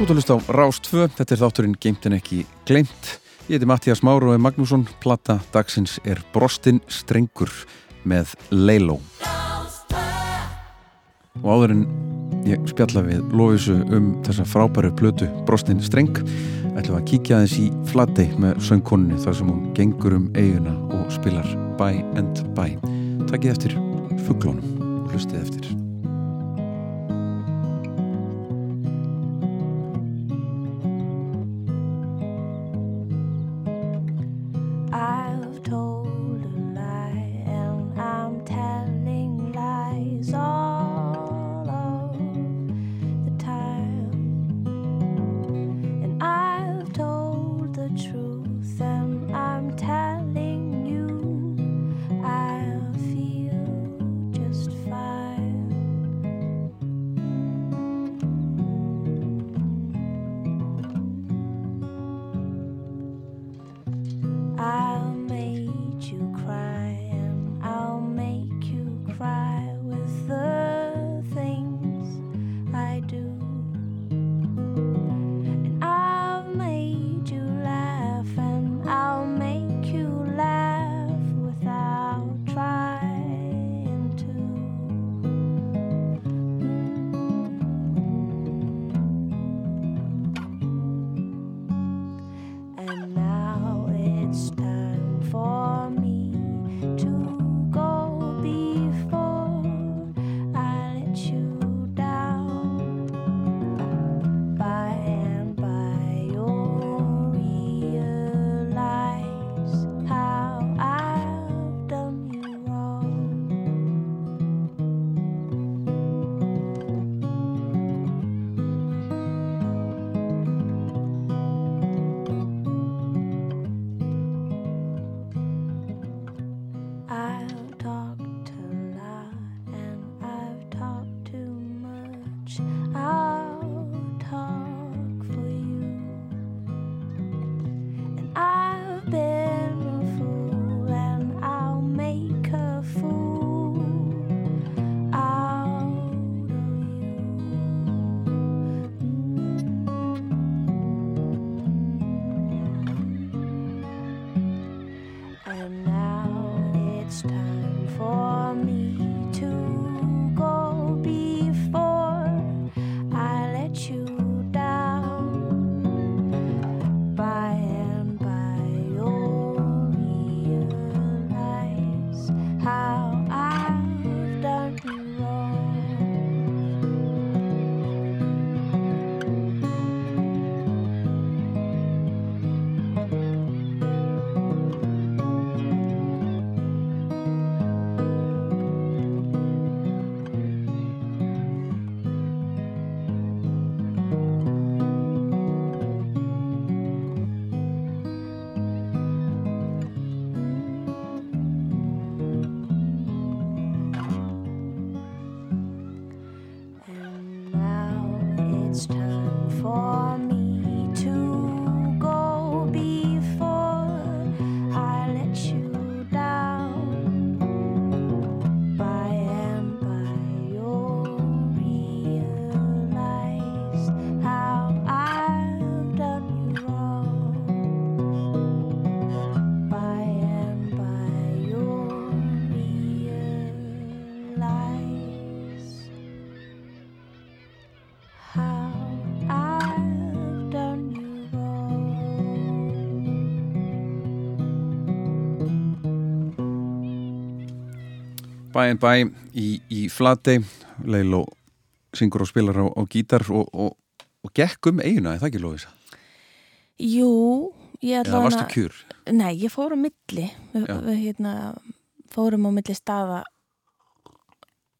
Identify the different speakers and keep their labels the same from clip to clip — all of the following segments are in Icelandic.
Speaker 1: Þú ert að hlusta á Rás 2, þetta er þátturinn Geimtin ekki glemt. Ég heiti Mattias Máru og Magnússon, plata dagsins er Brostin Strengur með Leiló. Og áður en ég spjalla við Lófisu um þessa frábæru plötu Brostin Streng, ætlum að kíkja aðeins í Flatey með söngkonunni þar sem hún gengur um eiguna og spilar By and By. Takkið eftir fugglónum og hlustið eftir. Bæ en bæ í, í Flatey, Leiló syngur og spilar á, á gítar og, og, og gekk um eiguna, er það ekki Lófisa?
Speaker 2: Jú, ég
Speaker 1: Eða varstu kjur?
Speaker 2: Nei, ég fór á milli. Við, við hérna, fórum á milli staða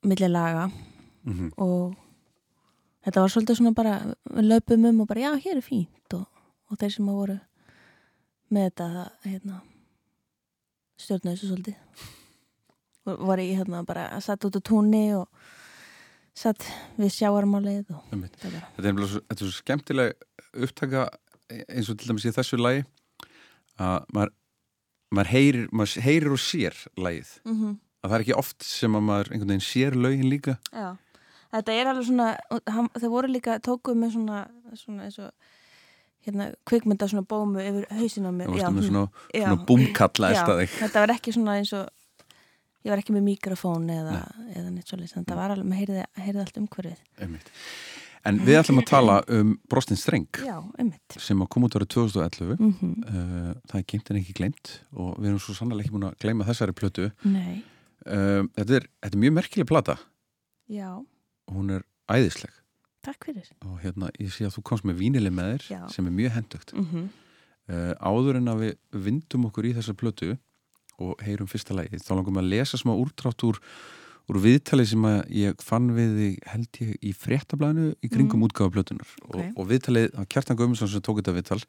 Speaker 2: milli laga.
Speaker 1: Mm
Speaker 2: og þetta var svolítið svona bara við löpum um og bara já, hér er fínt. Og, og þeir sem voru með þetta hérna, stjórnaði þessu svolítið var ég hérna bara satt út á túnni og satt við sjáarmálið og það var
Speaker 1: Þetta er, svo, þetta er svo skemmtileg upptaka eins og til dæmis í þessu lagi að maður, maður, heyrir, maður heyrir og sér lagið.
Speaker 2: Mm -hmm.
Speaker 1: að það er ekki oft sem að maður einhvern veginn sér lögin líka.
Speaker 2: Já, þetta er alveg svona, þau voru líka, tókuð með svona svona eins og hérna kvikmynda svona bómu yfir hausin á mér.
Speaker 3: Með
Speaker 2: hún-
Speaker 3: svona, svona búmkalla eftir þig.
Speaker 2: þetta var ekki svona eins og ég var ekki með mikrofón eða, eða neitt svolítið, þannig að það var alveg, maður heyrði, heyrði allt umhverfið.
Speaker 3: Einmitt. En við ætlum að tala um Brostin Streng
Speaker 2: Já,
Speaker 3: sem að koma út árið 2011.
Speaker 2: Mm
Speaker 3: Uh, það er geimt en ekki glemt og við erum svo sannlega ekki búin að gleyma þessari plötu.
Speaker 2: Nei,
Speaker 3: Uh, þetta, er, þetta er mjög merkileg plata
Speaker 2: já,
Speaker 3: hún er æðisleg
Speaker 2: takk fyrir.
Speaker 3: og hérna ég sé að þú komst með vínili með þér
Speaker 2: Já.
Speaker 3: sem er mjög hendugt.
Speaker 2: Mm
Speaker 3: Uh, áður en að við vindum okkur í þessa plötu og heyrum fyrsta lagi þá langum við að lesa smá úrdrátt úr, úr viðtali sem að ég fann við held ég í fréttablaðinu í kringum mm. útgáfa plötunar
Speaker 2: Ok.
Speaker 3: og, og viðtalið að Kjartan Guðmundsson sem tók þetta viðtal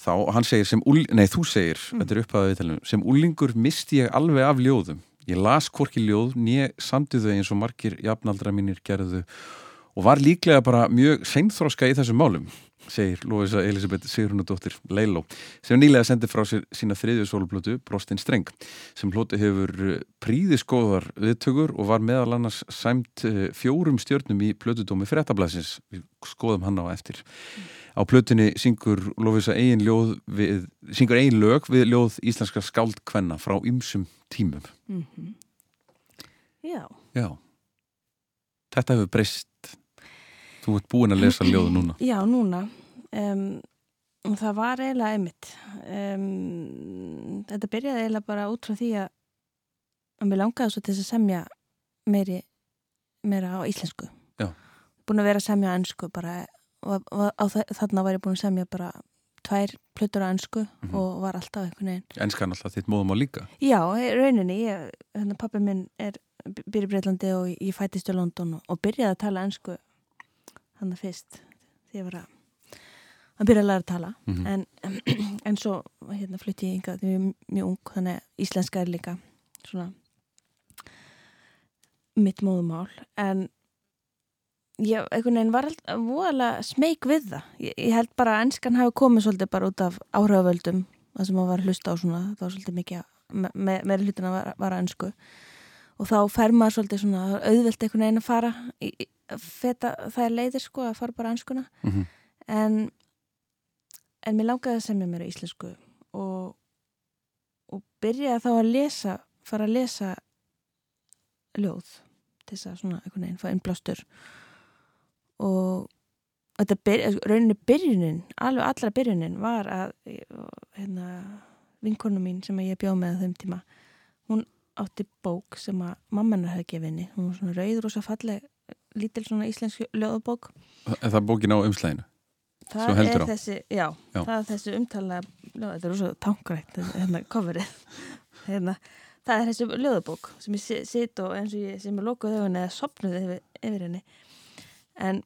Speaker 3: þá, og hann segir sem, nei þú segir
Speaker 2: Mm.
Speaker 3: þetta er upphæða viðtalinu, sem úlingur misti ég alveg af ljóðum, ég las hvorki ljóð nýja samtið þau eins og margir jafnaldra mínir gerðu og var líklega bara mjög seinþróska í þessum málum segir Lóisa Elisabeth Sigrunadóttir Leiló, sem nýlega sendi frá sér sína þriðju sólublötu, Brostin Streng sem hloti hefur eh, príðiskóðar viðtökur og var meðal annars sæmt eh, fjórum stjörnum í plötudómi fréttablasins, við skoðum hann á eftir. Á plötunni syngur Lóisa eigin ljóð við, syngur eigin lög við ljóð íslenska skáldkvenna frá ymsum tímum.
Speaker 2: -hmm. Já,
Speaker 3: Já. Þetta hefur breyst. Þú ert búin að lesa ljóð núna.
Speaker 2: Já, núna. Um, og það var eiginlega einmitt. Um, þetta byrjaði eiginlega bara út frá því að að mér langaði svo til þess að semja meiri, meira á íslensku.
Speaker 3: Já.
Speaker 2: Búin að vera að semja á ennsku bara og, og þa- þarna var ég búin að semja bara tvær plötur á ennsku
Speaker 3: Mhm.
Speaker 2: og var alltaf einhvern veginn.
Speaker 3: Enskan alltaf þitt móðum á líka
Speaker 2: Já, rauninni, ég, hérna, pappi minn er byrja í Breitlandi og ég fættist í London og, og byrjaði að tala ennsku hann fyrst því ég var að að byrja að læra að tala.
Speaker 3: Mhm.
Speaker 2: en, en svo hérna, flutti ég yngað mjög, mjög ung þannig að íslenska er líka svona mitt móðumál en ég einhvern veginn var voðalega smeyk við það. Ég, ég held bara að ennskan hafi komið svolítið bara út af áhrifavöldum það sem maður var að hlusta á svona það var svolítið mikið að me, me, meira hlutina var, var að ennsku og þá fer maður svolítið svona auðvelt einhvern veginn að fara í, að feta, það er leiðir sko að fara bara ennskuna
Speaker 3: mm -hmm.
Speaker 2: en en mér langaði að semja mér á íslensku og og byrjaði þá að lesa fara að lesa ljóð til þess að svona einhvern veginn fá innblástur. Og þetta byr, rauninni byrjunin alveg allra byrjunin var að hérna, vinkonu mín sem ég bjóð með þeim tíma hún átti bók sem að mammanar hefði gefið henni. Hún var svona rauður og svo falleg lítil svona íslensk ljóðabók.
Speaker 3: Er það bókin á umslæginu?
Speaker 2: Það er þessi, já,
Speaker 3: Já.
Speaker 2: það er þessi umtala, þetta er svo tankrækt, hérna, coverið, hérna, það er þessi ljóðabók sem ég si- sit og eins og ég sem er lokuð höfun eða sopnuð yfir, yfir henni. En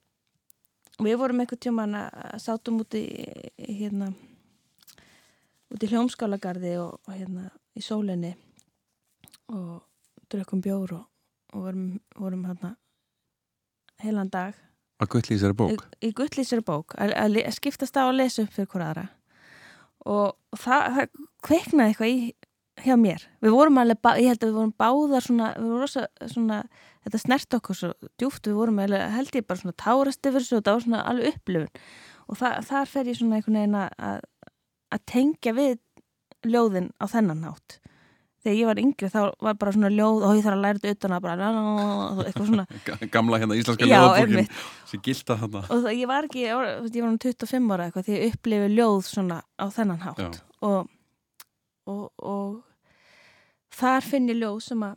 Speaker 2: við vorum einhvern tjóman að sátum út í, í, hérna, út í hljómskálagarði og, og hérna í sólinni og drökkum bjór og, og vorum, vorum hérna heilan dag
Speaker 3: Að þessari bók?
Speaker 2: í, í guttlýsir bók að, að, að skiptast á að lesa upp fyrir hver aðra. Og það, það kveiknaði eitthvað í hjá mér. Við vorum alveg, ég held að við vorum báðar svona, við vorum rosa svona þetta snert okkur svo djúft við vorum alveg, held ég bara svona tárast yfir þessu og það var svona alveg upplifun. Og það, þar fer ég svona einhvern veginn að- að tengja við ljóðin á þennan hátt þegar ég var yngri þá var bara svona ljóð og ég þarf að læra þetta utan að bara eitthvað svona.
Speaker 3: Ga- Gamla hérna íslenska
Speaker 2: einmitt.
Speaker 3: sem gilda þarna.
Speaker 2: Og það, ég var ekki, ég var, ég var um 25 ára eitthvað því ég upplifi ljóð svona á þennan hátt. Og, og, og þar finn ég ljóð sem að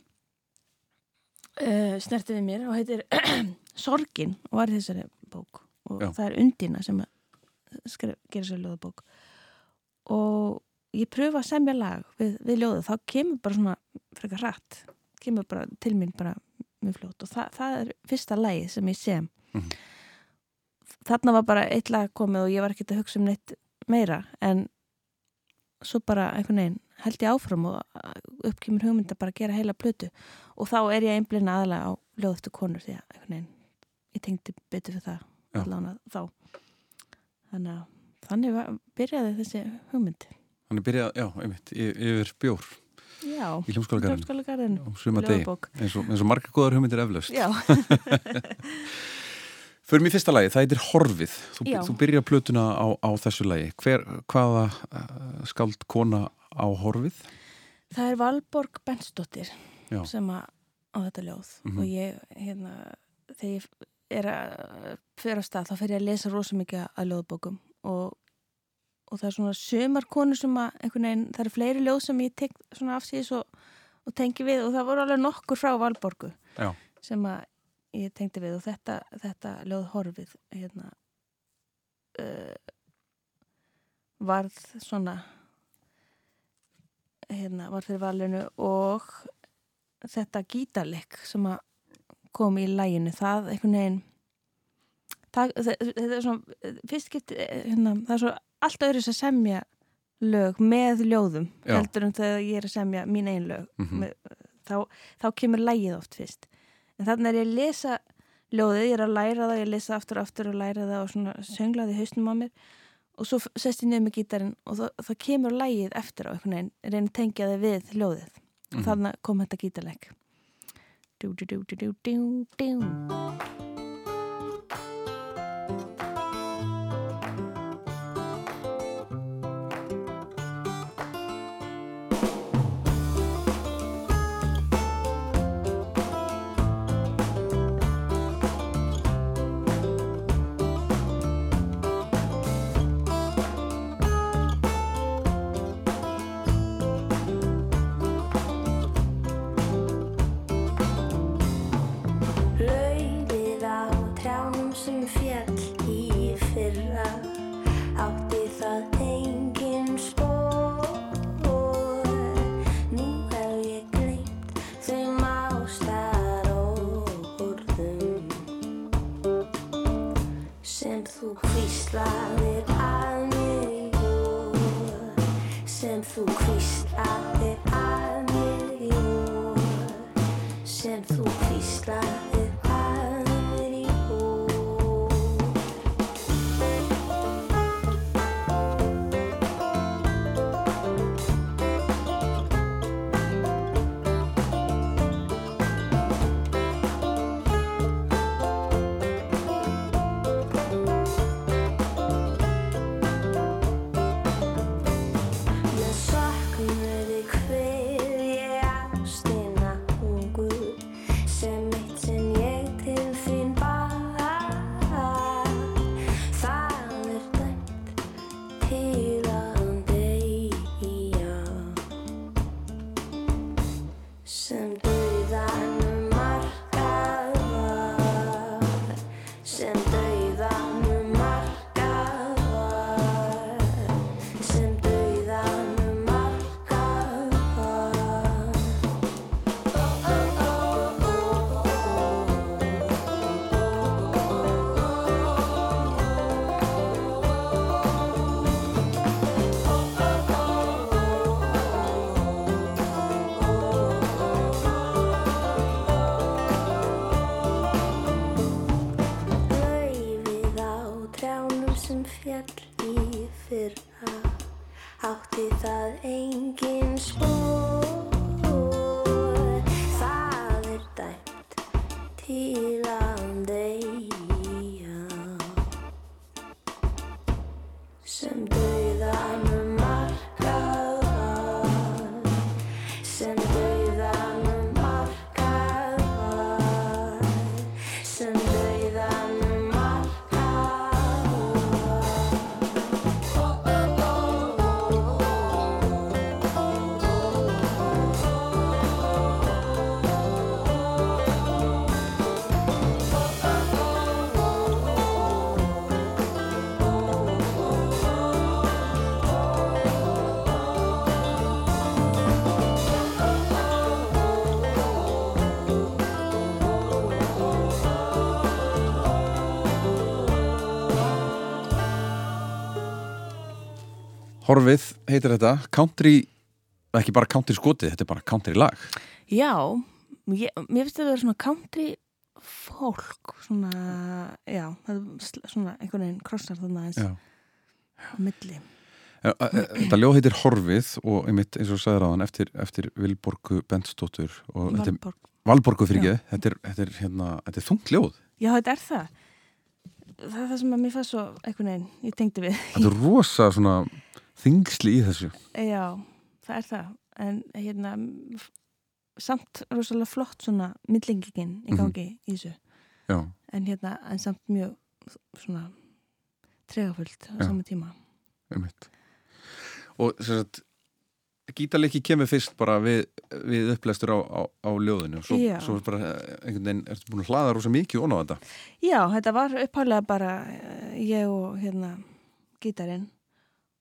Speaker 2: uh, snerti við mér og heitir Sorgin og var þessari bók. Og
Speaker 3: Já.
Speaker 2: það er undina sem að gera sér ljóðabók. Og ég pröfa að semja lag við, við ljóðu, þá kemur bara svona frekar hratt, kemur bara til mín bara mjög fljótt og það, það er fyrsta lagið sem ég sem.
Speaker 3: Mhm.
Speaker 2: þarna var bara eitt lag komið og ég var ekkert að hugsa um neitt meira en svo bara einhvern veginn held ég áfram og uppkymur hugmynd að bara gera heila plötu og þá er ég einblina aðalega á ljóð eftir konur því að einhvern veginn ég tengdi betur fyrir það allan að þá. Þannig að þannig var, byrjaði þessi hugmynd
Speaker 3: Hann er byrjað, já, einmitt, yfir bjór
Speaker 2: Já,
Speaker 3: í
Speaker 2: Hljómskálagarðinu
Speaker 3: á suma degi eins og, eins og marga góðar hugmyndir eflaust
Speaker 2: Já,
Speaker 3: Förum í fyrsta lagi, það heitir Horfið. Þú, þú byrjar plötuna á, á þessu lagi. Hver, hvaða uh, skald kona á Horfið?
Speaker 2: Það er Valborg Bensdóttir
Speaker 3: Já.
Speaker 2: sem að á þetta ljóð
Speaker 3: Mhm.
Speaker 2: og ég, hérna, þegar ég er að fyrir að stað þá fer ég að lesa rosa mikið að ljóðbókum og, og það er svona sömar konur sem að veginn, það eru fleiri ljóð sem ég tek svona afsýðis og, og tengi við og það voru alveg nokkur frá Valborgu
Speaker 3: Já.
Speaker 2: sem að ég tengdi við og þetta, þetta ljóð horfið hérna uh, varð svona hérna var fyrir valinu og þetta gítarleik sem að kom í læginu það einhvern veginn það, það, þetta er svona fyrst getur, hérna, það er svo allt öðru sem semja lög með ljóðum
Speaker 3: Já.
Speaker 2: heldur en þegar ég er að semja mín einn lög
Speaker 3: Mhm.
Speaker 2: með, þá, þá kemur lægið oft fyrst en þannig er ég að lesa ljóðið, ég er að læra það, ég lesa aftur og aftur og læra það og svona sönglaði hausnum á mér og svo sest ég niður með gítarinn og það, það kemur lægið eftir á einhvern veginn, reyna að tengja þið við ljóðið og
Speaker 3: Mhm.
Speaker 2: þannig kom þetta gítarleik dú, dú, dú, dú, dú, dú, dú.
Speaker 1: Í fyrra átti það engin spór Nú hef ég gleymt þeim ástar orðum sem þú hvíslaðir að mér í vor. Sem þú hvíslaðir að mér í vor. Sem þú hvíslaðir
Speaker 3: Horfið heitir þetta. Country, ekki bara country skotið, þetta er bara country lag.
Speaker 2: Já, ég, mér finnst þetta að vera svona country fólk svona, já, svona einhvern veginn krossar þarna eins á milli
Speaker 3: Eh, eh, Þetta ljóð heitir Horfið og einmitt eins og sagði ráðan eftir, eftir Vilborgu Bentsdóttur
Speaker 2: Valborg.
Speaker 3: Valborgu fyrir ekki, þetta er, þetta er, hérna, þetta er þungt ljóð.
Speaker 2: Já, þetta er það það er það sem að mér fannst svo einhvern veginn, ég tengdi við
Speaker 3: Þetta er rosa svona þingsli í þessu.
Speaker 2: Já, það er það. En hérna samt rosalega flott svona millingin í
Speaker 3: Mhm.
Speaker 2: gangi í þessu.
Speaker 3: Já,
Speaker 2: en hérna, en samt mjög svona tregafullt á
Speaker 3: Já.
Speaker 2: sama tíma.
Speaker 3: Einmitt. Og sem sagt Gítarleiki kemur fyrst bara við, við upplestur á, á, á ljóðinu og svo, svo er bara eh, einhvern veginn ertu búin að hlaða rosa mikið ón á þetta?
Speaker 2: Já, þetta var upphálega bara eh, ég og hérna gítarinn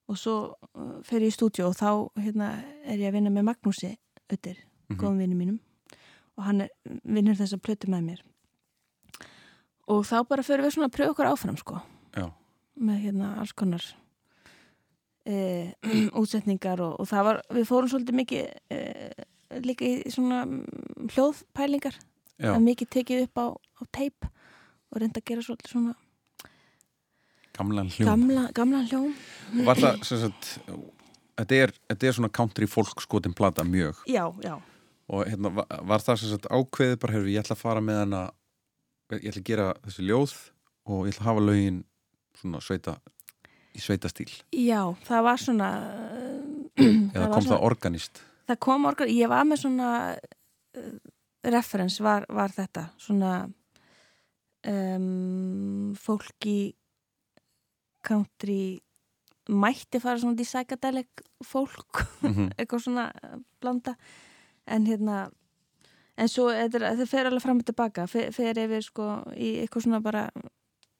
Speaker 2: og svo uh, fer ég í stúdíu og þá hérna er ég að vinna með Magnúsi Öttir,
Speaker 3: Mhm.
Speaker 2: góðum vinnum mínum og hann er, vinnur þess að plötu með mér. Og þá bara fyrir við svona að pröfa okkur áfram sko.
Speaker 3: Já,
Speaker 2: með hérna alls konar e, útsetningar og, og það var, við fórum svolítið mikið e, líka í svona mm, hljóðpælingar.
Speaker 3: Já,
Speaker 2: að mikið tekið upp á, á teip og reynda að gera svolítið svona
Speaker 3: gamlan hljóm.
Speaker 2: Gamla, gamla hljóm.
Speaker 3: Það sem sagt Þetta er, þetta er svona country folk skotin plata mjög.
Speaker 2: Já, já,
Speaker 3: og hérna, var, var það sem sagt ákveðið bara, hefur ég ætla að fara með hana ég ætla að gera þessi ljóð og ég ætla að hafa lögin svona sveita í sveita stíl
Speaker 2: já, það var svona
Speaker 3: eða
Speaker 2: var
Speaker 3: kom
Speaker 2: svona,
Speaker 3: það organist?
Speaker 2: Það kom organ, ég var með svona uh, reference var, var þetta. Svona um, fólk í country mætti fara svona í psychedelic fólk
Speaker 3: mm
Speaker 2: eitthvað svona eh, blanda. En hérna en svo þetta er- fer alveg fram og tilbaka fer, fer yfir sko í eitthvað svona bara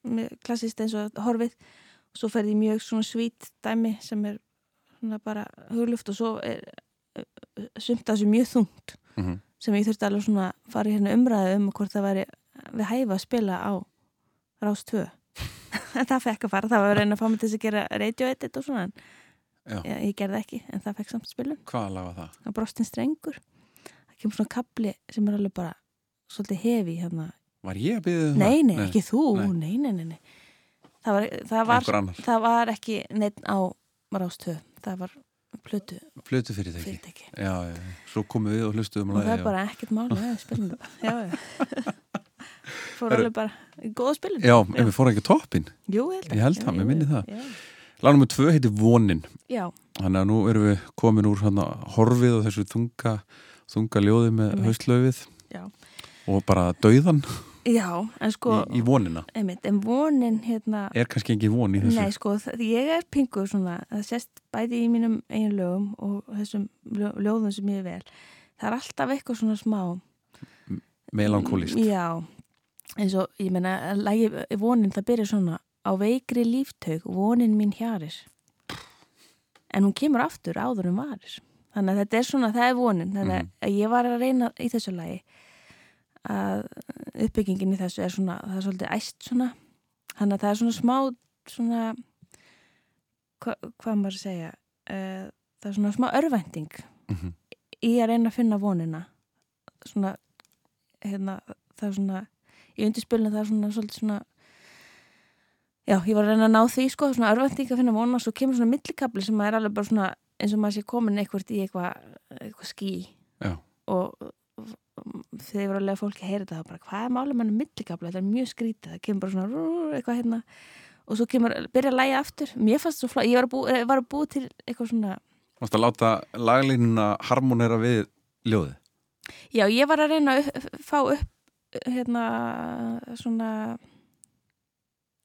Speaker 2: mjög klassist eins og horfið. Og svo fer því mjög svona svít dæmi sem er svona bara hugluft og svo er eh, sumt af þessu mjög þungt
Speaker 3: -hmm.
Speaker 2: sem ég þurfti alveg svona að fara hérna umræðu um hvort það væri við hæfa að spila á Rás 2 en það fekk að fara, það var að reyna að fá mig til að gera radio edit og svona ég, ég gerði ekki, en það fekk samt spilun.
Speaker 3: Hvaða lag var það?
Speaker 2: að brostin strengur. Það kemur svona kapli sem er alveg bara svolítið hefi hérna.
Speaker 3: Var ég að byggja það?
Speaker 2: nei, nei, ekki þú,
Speaker 3: nei.
Speaker 2: nei, nei, nei, nei. Það, var, það, var, það var ekki neitt á rástöð, það var plötu
Speaker 3: flötu fyrirtæki.
Speaker 2: Fyrirtæki
Speaker 3: Já, já, svo komum við og hlustuðum
Speaker 2: og það er bara ekkert mál, fór alveg bara góða spilun
Speaker 3: Já, en við fórum ekki toppin
Speaker 2: Jú, ég held,
Speaker 3: Ég held það, mér
Speaker 2: jú,
Speaker 3: það.
Speaker 2: já.
Speaker 3: Lag nummer tvö heitir Vonin
Speaker 2: Já,
Speaker 3: Þannig að nú erum við komin úr hana, horfið og þessu þunga, þunga ljóði með
Speaker 2: Já.
Speaker 3: og bara dauðan
Speaker 2: já, en sko
Speaker 3: í, í vonina.
Speaker 2: einmitt, en vonin hérna
Speaker 3: Er kannski ekki von í þessu?
Speaker 2: Nei, sko, ég er pingu svona, það sést bæði í mínum eigin lögum og þessum ljó, ljóðum sem ég er vel. Það er alltaf eitthvað svona smá.
Speaker 3: Melankólist.
Speaker 2: Já, eins og, ég meina, lagi vonin, það byrjar svona, á veikri líftaug, vonin mín hjarir. En hún kemur aftur áður um varir. Þannig að þetta er svona, það er vonin. Þannig
Speaker 3: Mhm.
Speaker 2: að ég var að reyna í þessu lagi að uppbyggingin í þessu er svona, það er svolítið æst svona. Þannig að það er svona smá, svona, hva, hvað maður að segja, uh, það er svona smá örvænting
Speaker 3: Mhm.
Speaker 2: í að reyna að finna vonina. Svona, hérna, það er svona, í undirspilinu það er svona, svolítið svona, já, ég var að reyna að ná því, sko, svona örvænting að finna vonina og svo kemur svona millikabli sem er alveg bara svona, eins og maður sé komin eitthvað í eitthvað, eitthvað ský
Speaker 3: Já.
Speaker 2: og þegar var alveg að fólki heyra þetta þá bara, hvað er málum hann millikabla, þetta er mjög skrítið það kemur bara svona rú, eitthvað hérna og svo kemur, byrja að læja aftur mér fannst svo flá, ég var að, bú, var að búa til eitthvað svona,
Speaker 3: Mást að láta laglínuna harmonera við ljóðið.
Speaker 2: já, ég var að reyna að upp, fá upp hérna svona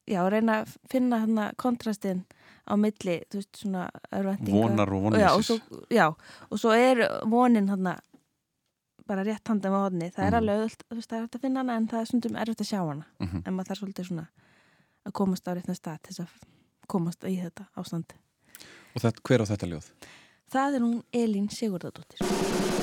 Speaker 2: já, reyna að finna hérna kontrastinn á milli, þú veist, svona
Speaker 3: Vonar og
Speaker 2: já, og já, og svo er vonin hann bara rétt handa með hodni það er
Speaker 3: Mhm.
Speaker 2: alveg öll, þú veist, það er hægt að finna hana en það er stundum erfitt að sjá hana
Speaker 3: Mhm.
Speaker 2: en maður þarf svolítið svona að komast á réttan stað til þess að komast í þetta ástand
Speaker 3: Og þetta, hver á þetta ljóð?
Speaker 2: það er hún Elín Sigurðardóttir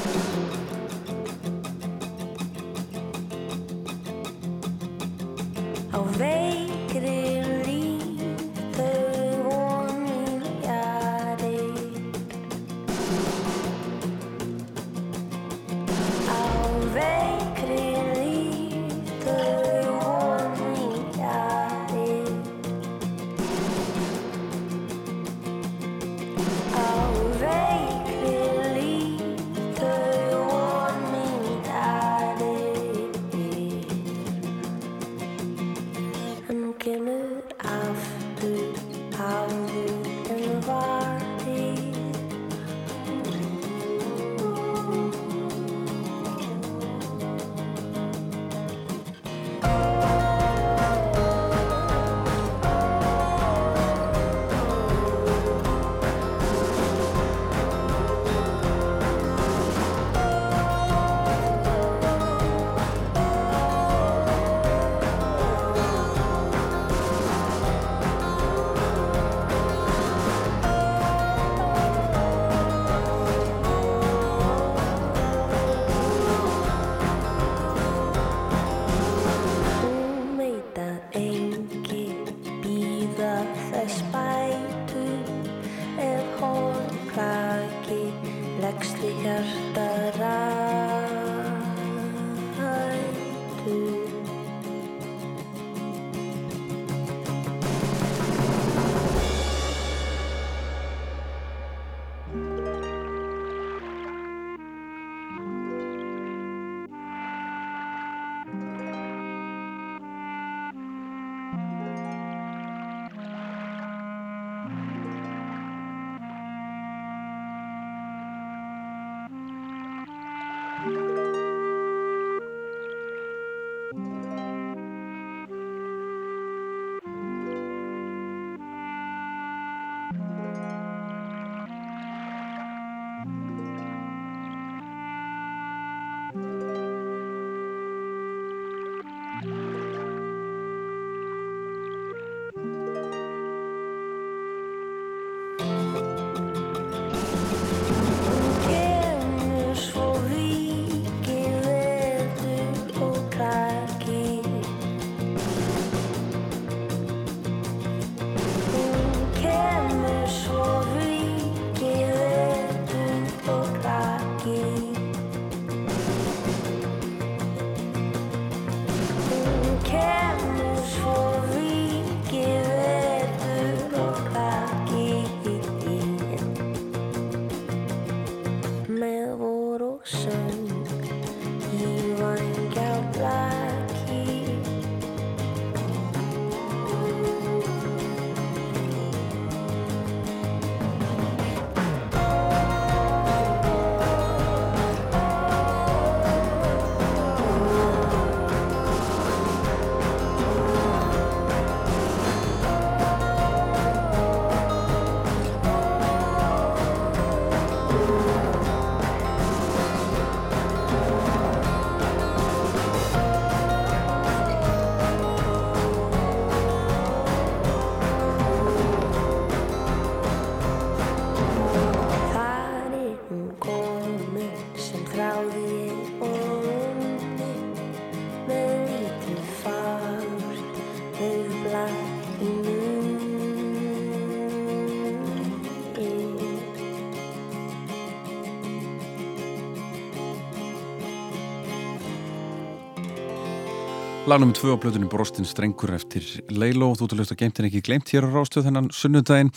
Speaker 3: Lagnum tvö á blöðunum Brostin Strengur eftir Leilo, þú til að geimtin ekki glemt hér á rástöð þennan sunnudaginn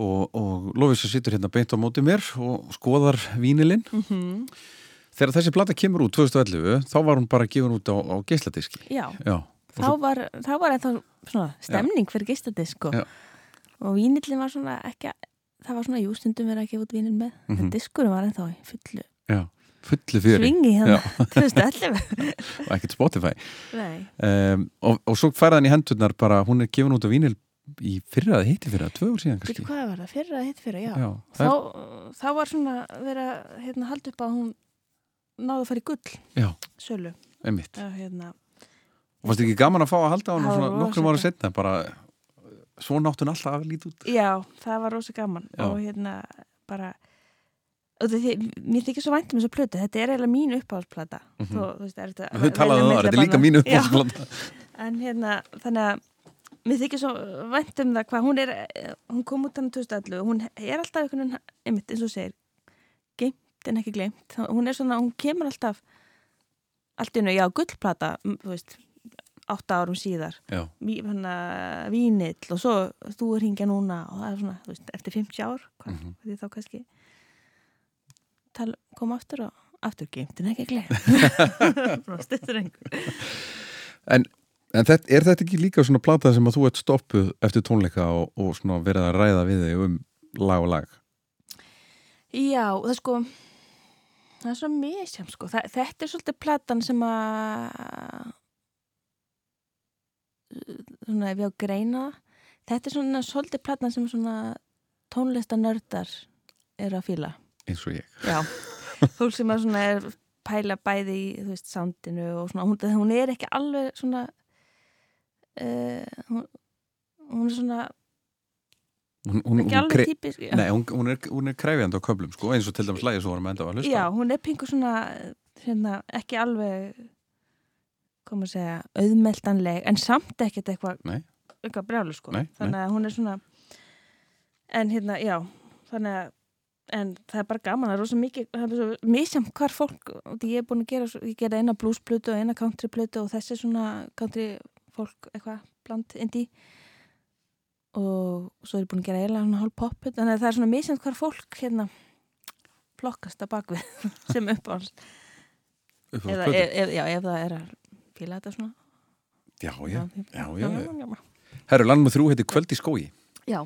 Speaker 3: og, og Lófísa situr hérna beint á móti mér og skoðar vínilinn.
Speaker 2: Mhm.
Speaker 3: Þegar þessi plata kemur út 2011 þá var hún bara gefin út á, á geisladiski.
Speaker 2: Já,
Speaker 3: Já, og
Speaker 2: þá var, þá var ennþá svona stemning fyrir gistadisk og,
Speaker 3: Já.
Speaker 2: og vínillin var svona ekki að, það var svona jústundum verið að gefa út vínil með
Speaker 3: Mhm.
Speaker 2: en diskurinn var ennþá fullu
Speaker 3: já, fullu fyrir
Speaker 2: svingi hérna. 2011
Speaker 3: og ekkert Spotify. Um, og, og svo færði hann í hendurnar bara, hún er gefin út á vínil í fyrra, það heiti fyrra, tvö ár síðan
Speaker 2: veitu
Speaker 3: kannski.
Speaker 2: hvað var það, fyrra hitt fyrra, já,
Speaker 3: Já,
Speaker 2: þá,
Speaker 3: það,
Speaker 2: þá var svona verið að hérna, halda upp að hún náði að fara í gull
Speaker 3: já,
Speaker 2: sölu.
Speaker 3: Er.
Speaker 2: Já, hérna,
Speaker 3: Og fannst ekki gaman að fá að halda
Speaker 2: Það var
Speaker 3: svona nokkrum ára setna, bara svo nátt hún alltaf að líti út.
Speaker 2: já, það var rosa gaman.
Speaker 3: Já.
Speaker 2: og hérna bara mér þykir svo vænt um þessa plötu þetta er eiginlega mín uppáhaldsplata
Speaker 3: Mhm.
Speaker 2: þú, þú
Speaker 3: talaðu um það, þetta er líka mínu
Speaker 2: Já.
Speaker 3: uppáhaldsplata.
Speaker 2: en hérna, þannig að mér þykir svo vænt um það hvað hún er, hún kom út hann 2011 og hún er alltaf einhvern veginn, eins og segir geimt en ekki gleimt hún er svona, hún kemur alltaf allt í hennu, já, gullplata þú veist, átta árum síðar ví, hana, vínill og svo þú er hingja núna og það er svona, þú veist, eftir 50 ár hvað,
Speaker 3: Mhm.
Speaker 2: því þá kannski tal, kom aftur og aftur geimt en ekki einhver
Speaker 3: en, en þetta, er þetta ekki líka svona plata sem að þú ert stoppuð eftir tónleika og, og svona verið að ræða við þig um lag og lag?
Speaker 2: Já, það er sko það er svo misjám sko. Það, þetta er svolítið platan sem að svona ef ég á að greina þetta er svona svolítið platan sem svona tónlistanördar eru að fíla
Speaker 3: Eins og ég.
Speaker 2: Já, fólk sem að svona er pæla bæði í, þú veist, soundinu og svona, hún, hún er ekki alveg svona uh, hún, hún er svona
Speaker 3: Hún, hún, hún,
Speaker 2: típisk.
Speaker 3: Nei, hún, hún, er, hún er kræfjandi á köflum sko, eins og til dæmis lagi sem vorum enda að hlusta
Speaker 2: Já, hún er pingu svona hérna, ekki alveg koma að segja, auðmeltanleg en samt ekkert eitthvað eitthvað brjálu sko.
Speaker 3: Nei,
Speaker 2: þannig að hún er svona en hérna, já þannig að en það er bara gaman, það er rosa mikið það er svo misjam hvar fólk því ég er búin að gera, ég gera eina bluesplötu og eina countryplötu og þessi svona country fólk eitthvað bland indie og svo er ég búin að gera eiginlega svona hálf pop þannig að það er svona misjam hvar fólk hérna flokkast að bakvið sem uppáhalds
Speaker 3: Upp á
Speaker 2: eða ef, ef, já, ef það er að fíla þetta svona
Speaker 3: Já, já, já, já, já.
Speaker 2: já.
Speaker 3: Herru, landum þrjú heiti Kvöld í skói.
Speaker 2: já.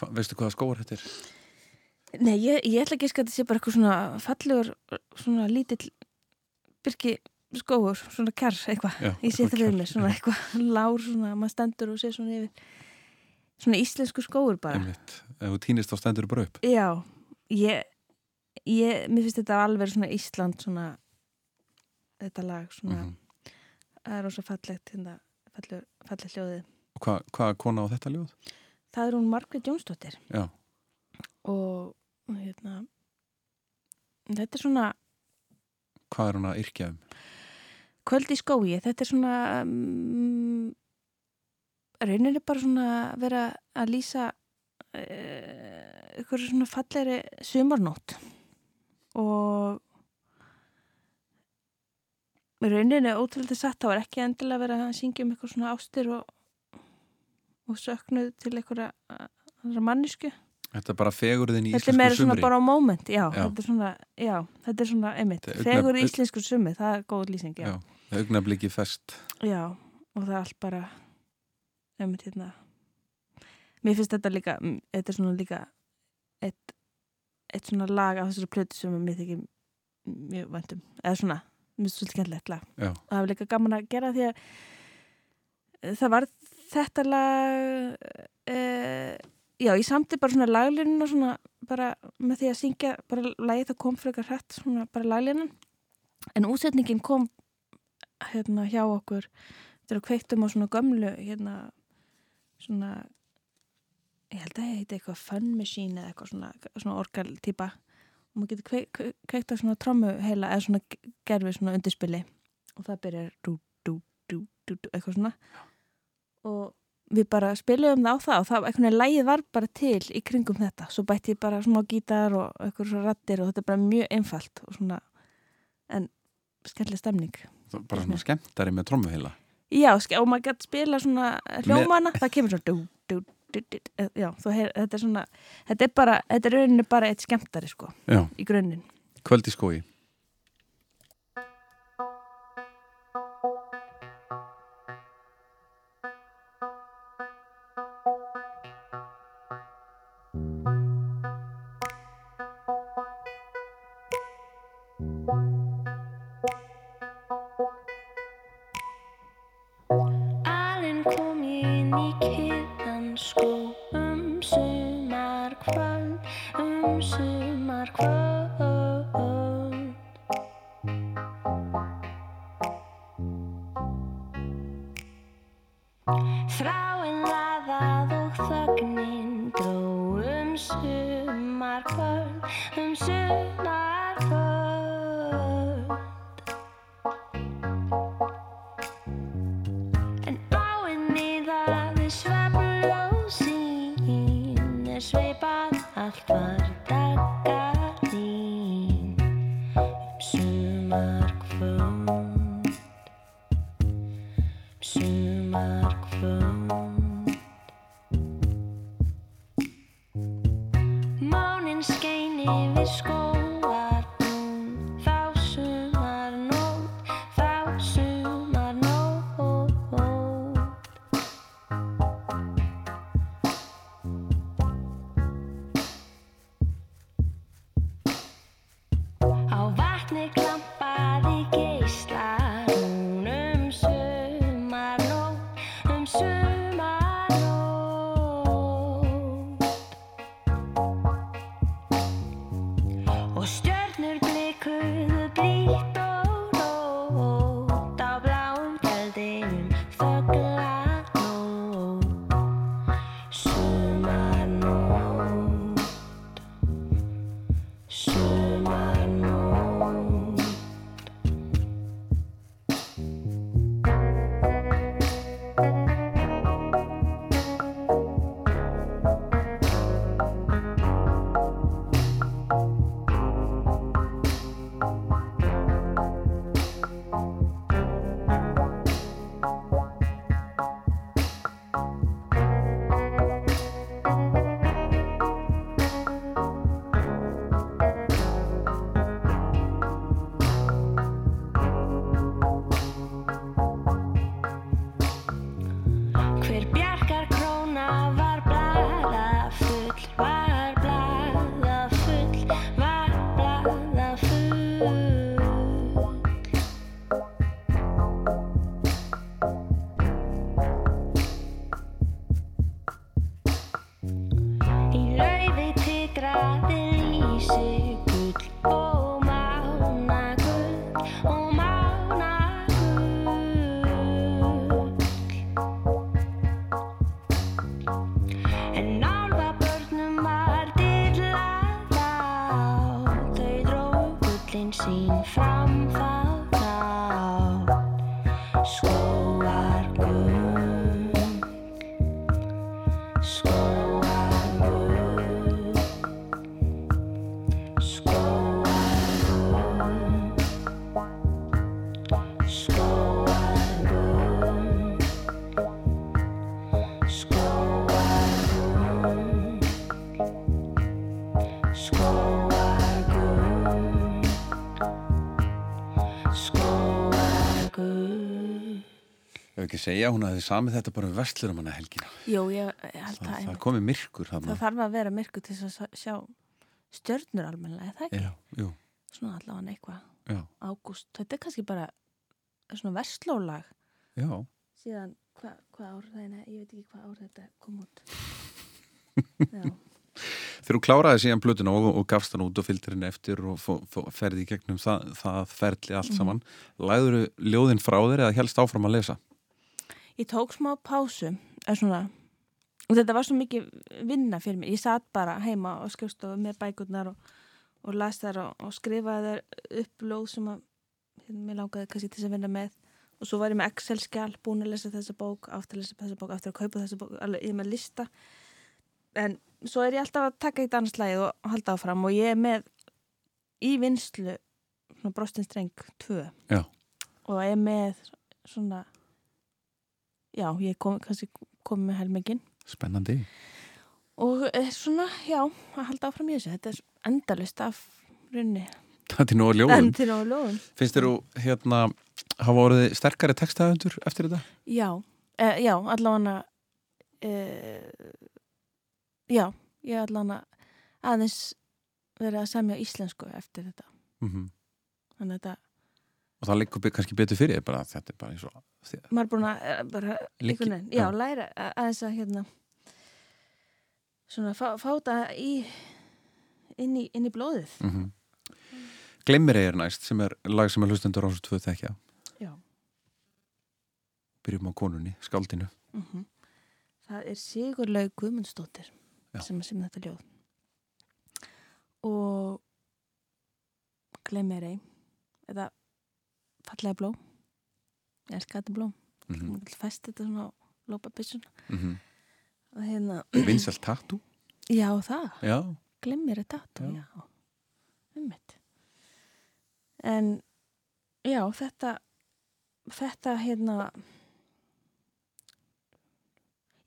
Speaker 3: Hva, veistu hvaða skóar þetta er?
Speaker 2: Nei, ég, ég ætla ekki að þetta sé bara eitthvað svona fallegur, svona lítill byrki skóur, svona kjær eitthvað, ég sé það við mér svona eitthvað lár, svona, maður stendur og sé svona yfir svona íslensku skóur bara
Speaker 3: Einmitt. Ef þú týnist þá stendur þú bara upp.
Speaker 2: Já, ég, ég mér finnst þetta alveg svona Ísland svona þetta lag svona,
Speaker 3: Mhm.
Speaker 2: það er rosa fallegt hérna, falleg, falleg hljóðið
Speaker 3: Og Hva, hvaða kona á þetta ljóð?
Speaker 2: það er hún Margrét Jónsdóttir
Speaker 3: Já,
Speaker 2: og hérna þetta er svona
Speaker 3: hvað er hún að yrkja um?
Speaker 2: kvöld í skói, þetta er svona um, rauninni bara svona vera að lýsa uh, ykkur svona fallegri sumarnótt og rauninni ótrúlega satt, þá er ekki endilega verið að syngja um eitthvað svona ástir og, og söknuð til einhverja uh, mannisku
Speaker 3: Þetta er bara fegurðin í
Speaker 2: Þetta er
Speaker 3: íslensku
Speaker 2: meira svona
Speaker 3: sumri.
Speaker 2: bara á moment, já,
Speaker 3: Já.
Speaker 2: Þetta, er svona, já þetta er svona, einmitt,
Speaker 3: er augna-
Speaker 2: þegur íslensku summi, það er góð lýsing, já.
Speaker 3: Já, augnabliki fest.
Speaker 2: Já, og það er allt bara einmitt hérna mér finnst þetta líka þetta er svona líka eitt, eitt svona lag af þessari plötu sem mér þykir mjög væntum eða svona, mér finnst svolítið skemmtilegt lag
Speaker 3: Já,
Speaker 2: og það var líka gaman að gera því að eh, það var þetta lag uh, já, ég samti bara svona laglínuna svona bara með því að syngja bara lagið það kom frekar hrætt svona bara laglínan en útsetningin kom hérna hjá okkur þegar við kveiktum á svona gömlu hérna svona ég held að það heiti eitthvað fun machine eða eitthvað svona, svona orgal típa. Og maður getur kveik, kveik, kveikt á svona trommu heila eða svona gerfi svona undirspili. Og það byrjar dú, dú, dú, eitthvað svona. Og við bara spilum það á það og það, veginn lægið var bara til í kringum þetta, svo bætti ég bara smá gítar og eitthvað svo rattir og þetta er bara mjög einfalt og svona, en skemmtileg stemning.
Speaker 1: Bara svona skemmtari með trommuheila
Speaker 2: Já, og maður gett spila svona hljómana, það kemur svona dú, dú, dú, dú, já, heyr, þetta er svona þetta er bara, þetta er rauninni bara eitt skemmtari sko,
Speaker 1: Já,
Speaker 2: í grunninn.
Speaker 1: Kvöld í skói ekki segja, hún hafði samið þetta bara um vestlurum hana helgina.
Speaker 2: Jú, ég, held
Speaker 1: Það,
Speaker 2: það,
Speaker 1: það komið myrkur þarna.
Speaker 2: það þarf að vera myrkur til að sjá stjörnur almennilega, er það ekki?
Speaker 1: Já, jú,
Speaker 2: Svona allavega eitthvað
Speaker 1: já,
Speaker 2: ágúst, þetta er kannski bara svona verslólag
Speaker 1: já.
Speaker 2: síðan hvað hva ár það er, ég veit ekki hvað ár þetta kom út Já,
Speaker 1: Þegar þú kláraði síðan blötuna og, og gafst hann út og fylgdir henni eftir og fó, fó, ferði í gegnum það, það ferli allt saman, læður ljóðin frá þér eða helst áfram að lesa?
Speaker 2: Ég tók smá pásu svona og þetta var svo mikið vinna fyrir mig ég satt bara heima og skrifstofu með bækurnar og, og las þar og, og skrifaði þar upp lóð sem að hérna, mér langaði kannski til þess að vinna með. Og svo var ég með Excel-skjál búin að lesa þessa bók aftur að lesa þessa bók, aftur að kaupa þessa bók alveg, ég með lista. En svo er ég alltaf að taka eitt annars lagið og halda áfram og ég er með í vinslu svona brostin streng 2
Speaker 3: Já.
Speaker 2: og er með svona já, ég kom, kannski kom með helmingin
Speaker 3: spennandi.
Speaker 2: Og er svona, já, að halda áfram í þessu. Þetta er endalust af runni.
Speaker 3: Þetta er nú að ljóðum. Finnst þér þú hérna hafa orðið sterkari textaðundur eftir þetta?
Speaker 2: já, e, já, allavega e, já, ég allavega aðeins verið að semja íslensku eftir þetta.
Speaker 3: Mm
Speaker 2: þannig að þetta,
Speaker 3: Og það liggur be- kannski betur fyrir þetta er bara eins og.
Speaker 2: Maður er búin að eh, bara, einhvern já,
Speaker 3: já.
Speaker 2: læra að- aðeins að hérna svona fá, fá þetta í inn í, inn í blóðið.
Speaker 3: Mm -hmm. Gleimir er næst sem er lag sem er hlustendur á svo tvö þekkja.
Speaker 2: Já.
Speaker 3: Byrjum á konunni, skáldinu.
Speaker 2: Mm það er Sigurlaug Guðmundsdóttir sem sem þetta ljóð. Og gleymir ei eða fallega blóm ég elska þetta blóm.
Speaker 3: Mm
Speaker 2: mm.
Speaker 3: -hmm.
Speaker 2: fæst þetta svona á lópabissun
Speaker 3: mm
Speaker 2: og hérna,
Speaker 3: Vinsælt tattoo?
Speaker 2: Já það.
Speaker 3: Já,
Speaker 2: gleymir þetta,
Speaker 3: Já.
Speaker 2: já, já. ummitt en já, þetta þetta hérna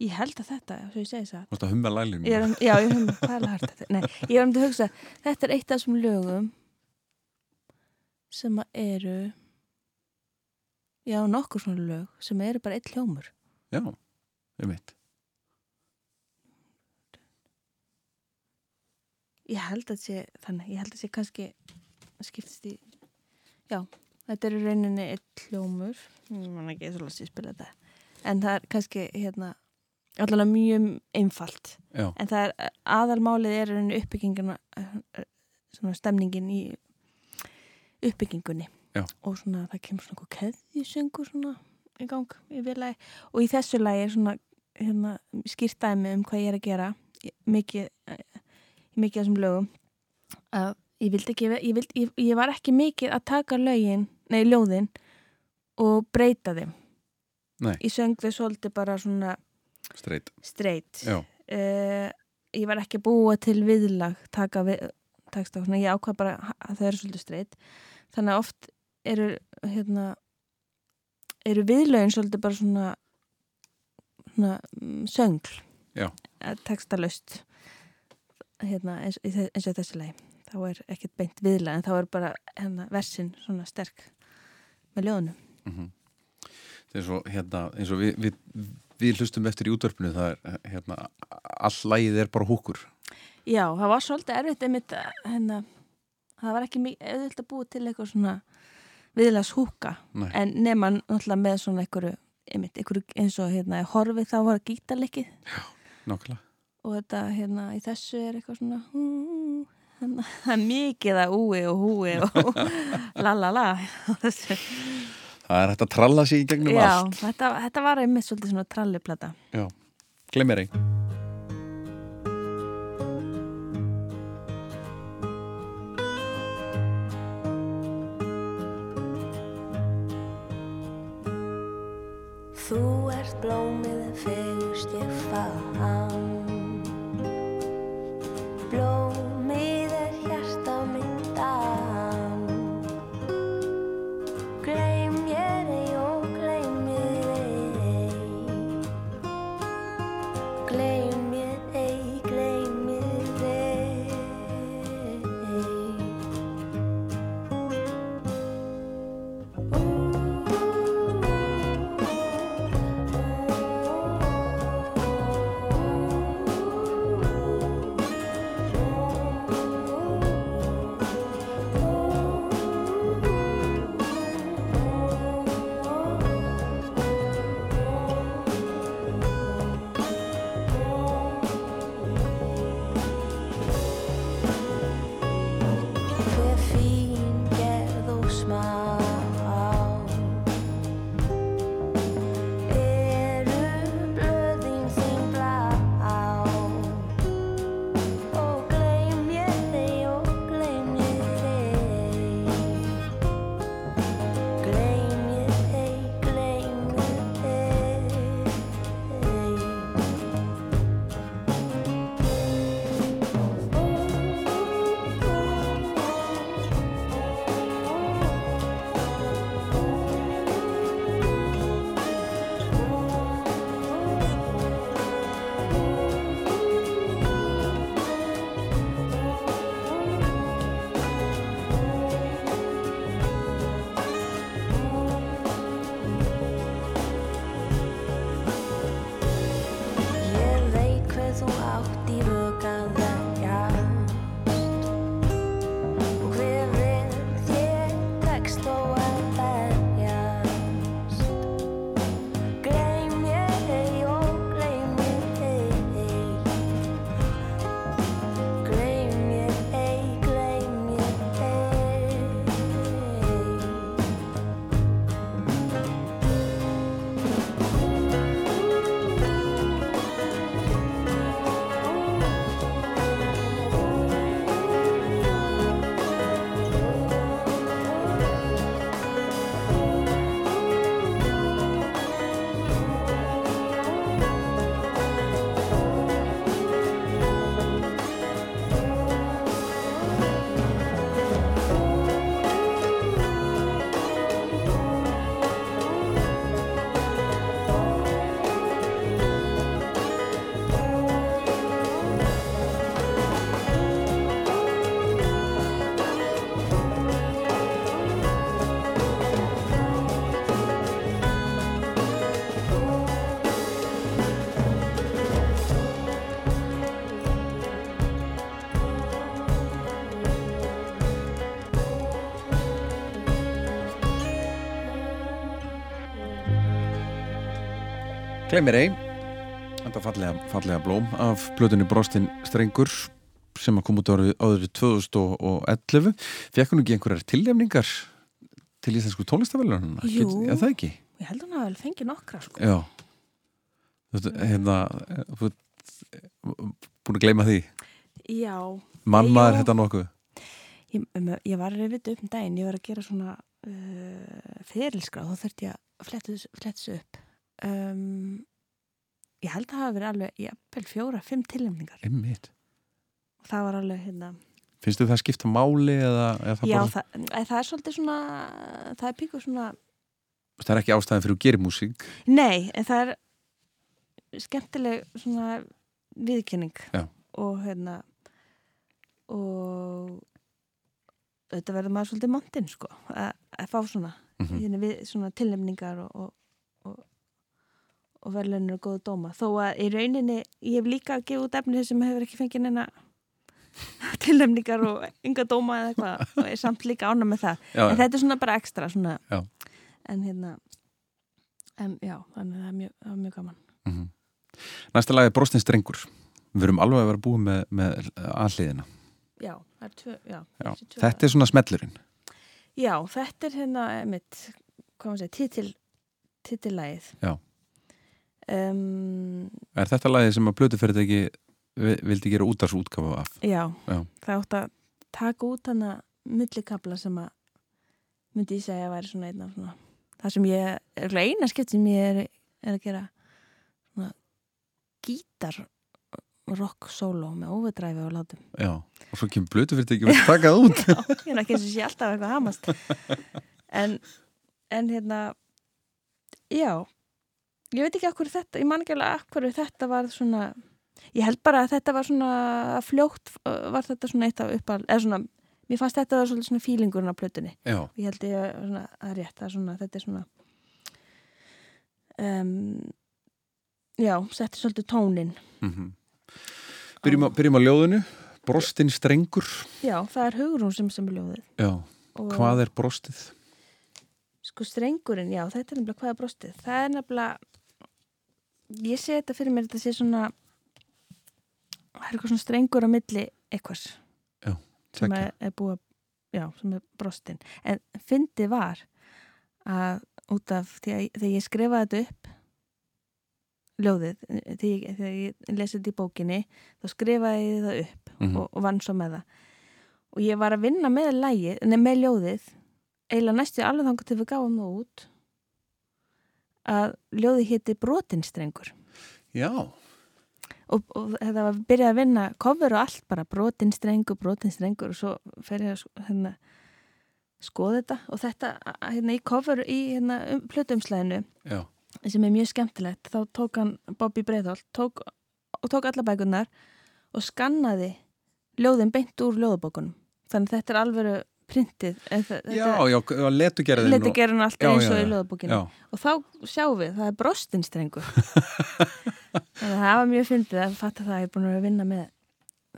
Speaker 2: ég held að þetta, svo ég segi það.
Speaker 3: Mást að humma lælinu
Speaker 2: Ég er, um- já, ég hef hvað er hægt Nei, ég er um til að hugsa Þetta er eitt af þessum lögum sem að eru já, nokkur svona lög sem eru bara eitt hljómur.
Speaker 3: Já, um mitt
Speaker 2: Ég held að sé þannig, ég held að sé kannski skiptist í já, þetta eru rauninni eitt hljómur. Ég man ekki svo lasi að spila þetta. En það er kannski hérna allavega mjög einfalt.
Speaker 3: Já,
Speaker 2: En það er aðalmálið er rauninni uppbygginguna eh, svona stemningin í uppbyggingunni
Speaker 3: Já.
Speaker 2: og svona það kemur svona eitthvað keðjusöngur svona í gang í og í þessu lagi er svona hérna, skýrt dæmi um hvað ég er að gera Ég- mikið eh, í mikið af þessum lögum. Að ég vildi ekki ég, vildi, ég, ég var ekki mikið að taka lögin nei, ljóðin og breyta þeim.
Speaker 3: Nei.
Speaker 2: ég söng þau svolítið bara svona
Speaker 3: streit
Speaker 2: straight.
Speaker 3: Já,
Speaker 2: uh, ég var ekki búa til viðlag taka við, texta, svona, ég ákvað bara að þau eru svolítið straight. Þannig að oft eru hérna, eru viðlögin svolítið bara svona, svona mm, söngl.
Speaker 3: Já.
Speaker 2: textalöst hérna, eins, eins og þessi leið þá er ekkert beint viðlag en þá er bara hérna, versin svona sterk með ljóðunum
Speaker 3: mm Það er svo hérna eins og við, við, við hlustum eftir í útvarpinu það er hérna all lagið er bara húkur
Speaker 2: Já, það var svolítið erfitt einmitt að, hérna, það var ekki mikið auðvitað að búa til eitthvað svona viðlags húka.
Speaker 3: Nei.
Speaker 2: en nema náttúrulega með svona einhverju, einmitt, einhverju eins og hérna í horfi þá var gítarleikið.
Speaker 3: Nákvæmlega.
Speaker 2: Og þetta hérna í þessu er eitthvað svona hú, hérna, það er mikið að úi og húi og la la la. Þessu-
Speaker 3: Það er hægt að tralla sig í gegnum
Speaker 2: Já,
Speaker 3: allt.
Speaker 2: þetta, þetta var einmitt svolítið svona tralliplata.
Speaker 3: Já, glemir ein
Speaker 1: Þú ert blómið fegurst ég fann
Speaker 3: Gleimir ei Þetta fallega, fallega blóm af plötunni Brostin Strengur sem að koma út árið áður 2011 Fekk hún ekki einhverjar tilnefningar til íslensku tónlistavælununa?
Speaker 2: Jú.
Speaker 3: Já, það ekki?
Speaker 2: Ég held hún að vel fengi nokkra sko.
Speaker 3: Já hérna þú ert búin að gleyma því
Speaker 2: Já,
Speaker 3: Manmaður
Speaker 2: Jú.
Speaker 3: þetta nokkuð
Speaker 2: ég, um, ég var að reyfið upp um daginn, ég var að gera svona uh, fyrirskrá, þá þurfti ég að fletta þessu upp. Um, ég held að það hafa verið alveg, eppel fjóra, fimm tilnefningar.
Speaker 3: Einmitt
Speaker 2: Og það var alveg, hérna,
Speaker 3: Finnst þið það skipta máli eða, eða það,
Speaker 2: já,
Speaker 3: bara,
Speaker 2: það, það, það er svolítið svona, það er píkur svona,
Speaker 3: það er ekki ástæðan fyrir að gera músík
Speaker 2: nei, en það er skemmtileg svona viðkynning.
Speaker 3: Já.
Speaker 2: Og hérna, og þetta verður maður svolítið montinn, sko, að, að fá svona.
Speaker 3: mm
Speaker 2: hérna við svona tilnefningar og, og, og, og verðlunir og góða dóma. Þó að í rauninni ég hef líka að gefa út efnið sem hefur ekki fengið neina tilnefningar og ynga dóma eða eitthvað og er samt líka ána með það.
Speaker 3: Já,
Speaker 2: en þetta er svona bara ekstra svona.
Speaker 3: Já.
Speaker 2: en hérna en já, þannig að það er mjög, það er mjög gaman.
Speaker 3: Mhm. Næsta lag er Brostin Strengur Við erum alveg að vera búið með, með aðliðina
Speaker 2: já, það er tvö, já,
Speaker 3: Já. Þetta er svona smellurinn.
Speaker 2: Já, þetta er hérna mitt, hvað maður segja, titil titillægið.
Speaker 3: Já.
Speaker 2: Um,
Speaker 3: Er þetta lagið sem að plötuferðið ekki vildi gera útarsútgafu af?
Speaker 2: Já,
Speaker 3: Já.
Speaker 2: það átt að taka út hana millikabla sem að myndi ég segja að væri svona einn af svona það sem ég, er eina skipt sem ég er, er að gera svona gítar rock solo með overdræfi og látum.
Speaker 3: Já, og svo kemur plötuferðið ekki að taka það út.
Speaker 2: Já, ég er ekki eins og sé alltaf eitthvað hamast. En, en hérna já ég veit ekki hverju þetta, ég man ekki alveg hverju þetta var svona ég held bara að þetta var svona fljótt uh, var þetta svona eitt af uppal eða svona, mér fannst þetta var svolítið svona fílingurinn á plötunni.
Speaker 3: Já,
Speaker 2: ég held ég að svona, að rétt, það er svona, þetta er svona um, já, setti svolítið tónin
Speaker 3: mm byrjum, á, byrjum á ljóðinu. Brostin Strengur.
Speaker 2: Já, það er hugrún sem sem er ljóðið.
Speaker 3: Já,
Speaker 2: Og-
Speaker 3: hvað er brostið?
Speaker 2: Sko strengurinn, já, þetta er nefnilega hvað er brostið. Það er nefnilega, ég sé þetta fyrir mér, þetta sé svona, það er eitthvað svona strengur á milli eitthvers sem
Speaker 3: Tveggja.
Speaker 2: er, er búið, já, sem er brostin. En fyndi var að út af, því að þegar ég skrifaði þetta upp, ljóðið, þegar ég, þegar ég lesið þetta í bókinni, þá skrifaði ég það upp
Speaker 3: Mhm.
Speaker 2: og, og vann svo með það. Og ég var að vinna með lægi, nei, með ljóðið, eiginlega næstu alveg þangar til við gáum það út að ljóðið héti brotinstrengur
Speaker 3: Já,
Speaker 2: og, og þetta var byrjað að vinna cover og allt bara brotinstrengur, brotinstrengur og svo fer ég að sko- hérna, skoða þetta. Og þetta hérna, í cover í hérna, um, plötumslæðinu sem er mjög skemmtilegt þá tók hann Bobby Breiðholt tók, og tók alla bækunar og skannaði ljóðin beint úr ljóðabókunum. Þannig að þetta er alveg printið eh, þetta-
Speaker 3: já, já letu gera þeim
Speaker 2: Leti gerur hann allt
Speaker 3: Já,
Speaker 2: eins og í löðabókinu og þá sjáum við, það er brostinstrengur þannig að það var mjög fyndið að fatta það að ég er búin að að vinna með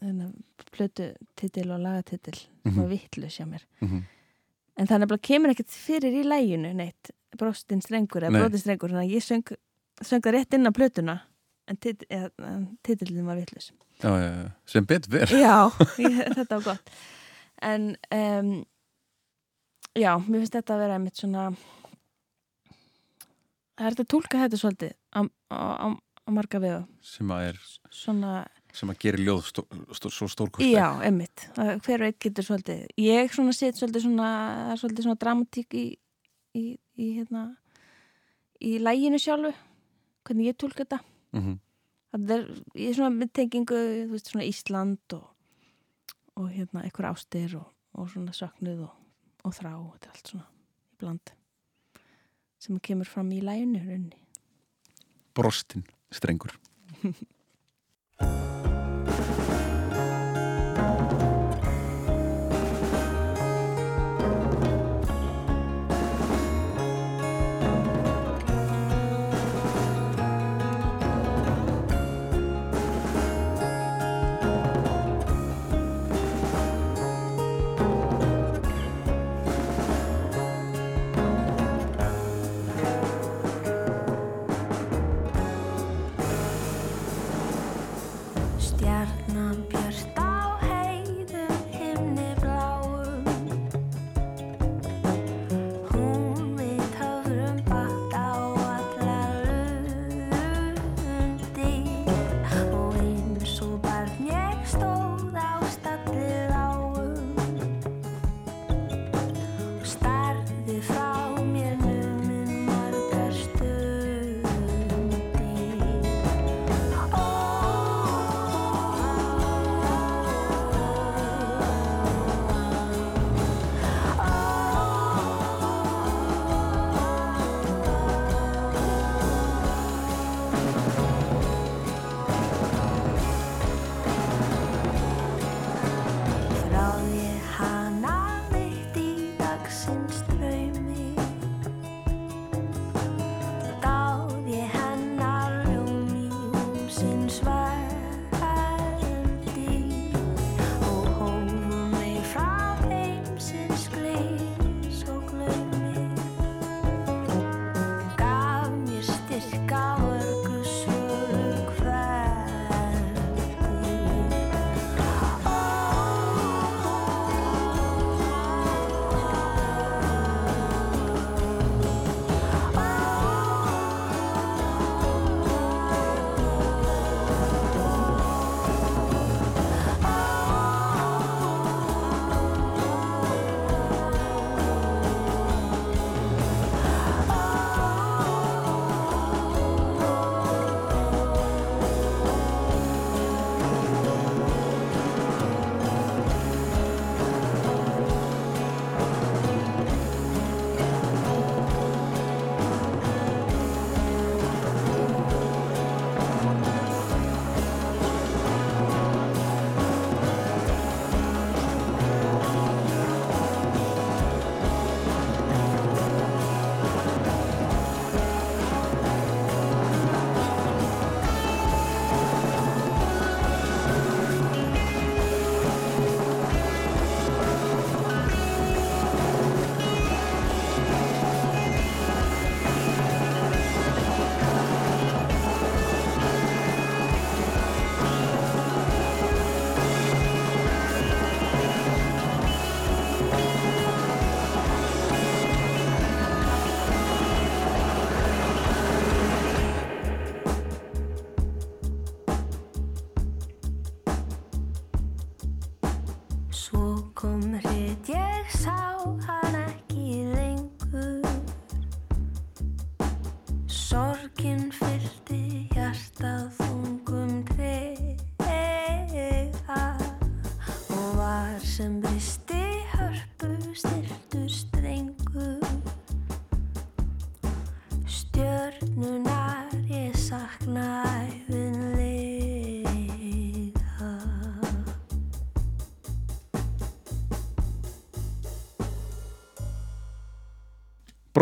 Speaker 2: þennan plötu titil og lagatitil sem
Speaker 3: Mhm.
Speaker 2: var vittlust hjá mér.
Speaker 3: Mhm,
Speaker 2: en það nefnilega kemur ekkert fyrir í læginu neitt, brostinstrengur eða
Speaker 3: Nei.
Speaker 2: brotinstrengur þannig að ég söng, söng það rétt inn á plötuna en tit, titilin var
Speaker 3: já, sem betur ver
Speaker 2: Já, ég, þetta var gott En um, Já, mér finnst þetta að vera einmitt svona Það er þetta að tólka þetta svolítið á, á, á, marga vegu
Speaker 3: sem að er,
Speaker 2: Svona,
Speaker 3: sem að gera ljóð stó, stó, svo stórkostleg.
Speaker 2: Já, einmitt. Hver og einn getur svolítið Ég svona set svolítið svona, það er svolítið svona dramatík í, í, í hérna í læginu sjálfu hvernig ég tólka þetta.
Speaker 3: Mhm,
Speaker 2: það er, ég er svona með tengingu þú veist, svona Ísland og, og hérna, eitthvað ástir og, og svona söknuð og, og þrá þetta er allt svona í bland sem kemur fram í læginu.
Speaker 3: Brostin Strengur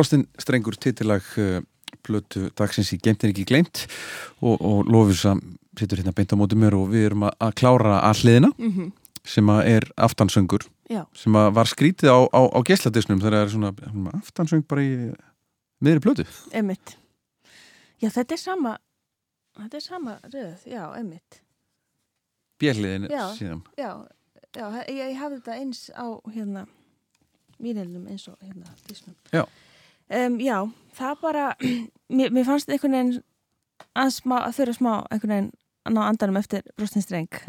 Speaker 3: Brostin strengur titilag uh, plötu dagsins í Geimtin ekki gleimt og, og Lofisa situr hérna beint á móti mér og við erum að, að klára alliðina
Speaker 2: mm
Speaker 3: sem að er aftansöngur
Speaker 2: Já,
Speaker 3: sem að var skrítið á, á, á geisladisknum þegar það er svona, aftansöng bara í miðri plötu.
Speaker 2: Einmitt. Já, þetta er sama þetta er sama röð, já, einmitt.
Speaker 3: Bjelliðin síðan.
Speaker 2: Já, já ég, ég hafði þetta eins á hérna mínelnum eins og hérna dísnum.
Speaker 3: Já.
Speaker 2: Um, já, það bara mér, mér fannst einhvern veginn að, smá, að þurfa smá einhvern veginn að ná andanum eftir brostinstreng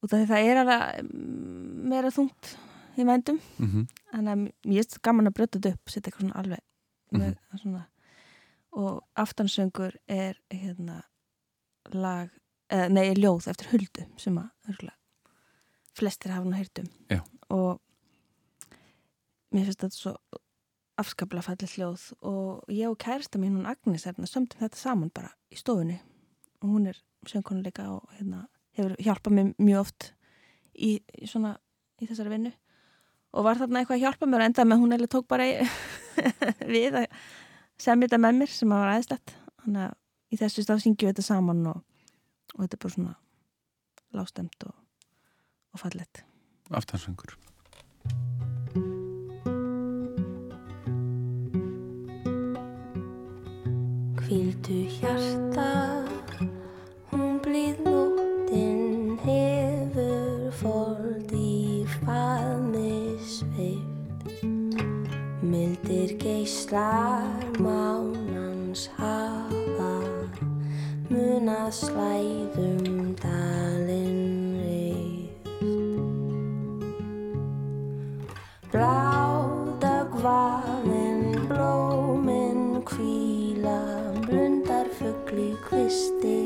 Speaker 2: og því það er alveg mm, meira þungt í vændum.
Speaker 3: Mm
Speaker 2: þannig að mér er gaman að brjóta þetta upp setja eitthvað svona alveg með, svona, og aftansöngur er hérna lag, eða nei, ljóð eftir huldu sem að flestir hafa nú heyrt um.
Speaker 3: Já.
Speaker 2: og mér finnst þetta svo afskaplega fallið hljóð og ég og kærasta mín hún Agnes er sömdum þetta saman bara í stofunni. Og hún er söngkonuleika og hérna, hefur hjálpað mér mjög oft í, í svona í þessari vinnu. Og var þarna eitthvað að hjálpa mér og endaði með hún eða tók bara við að semja þetta með mér sem að var aðeinslegt þannig að í þessu stað syngjum við þetta saman og, og þetta er bara svona lástemt og, og fallett
Speaker 3: aftansöngur
Speaker 1: Hvíldu hjarta, hún blíð nóttin hefur fold í faðmi sveift. Mildir geislar mánans hafa, muna slæðum dalinn reyft. Bláðagvafin este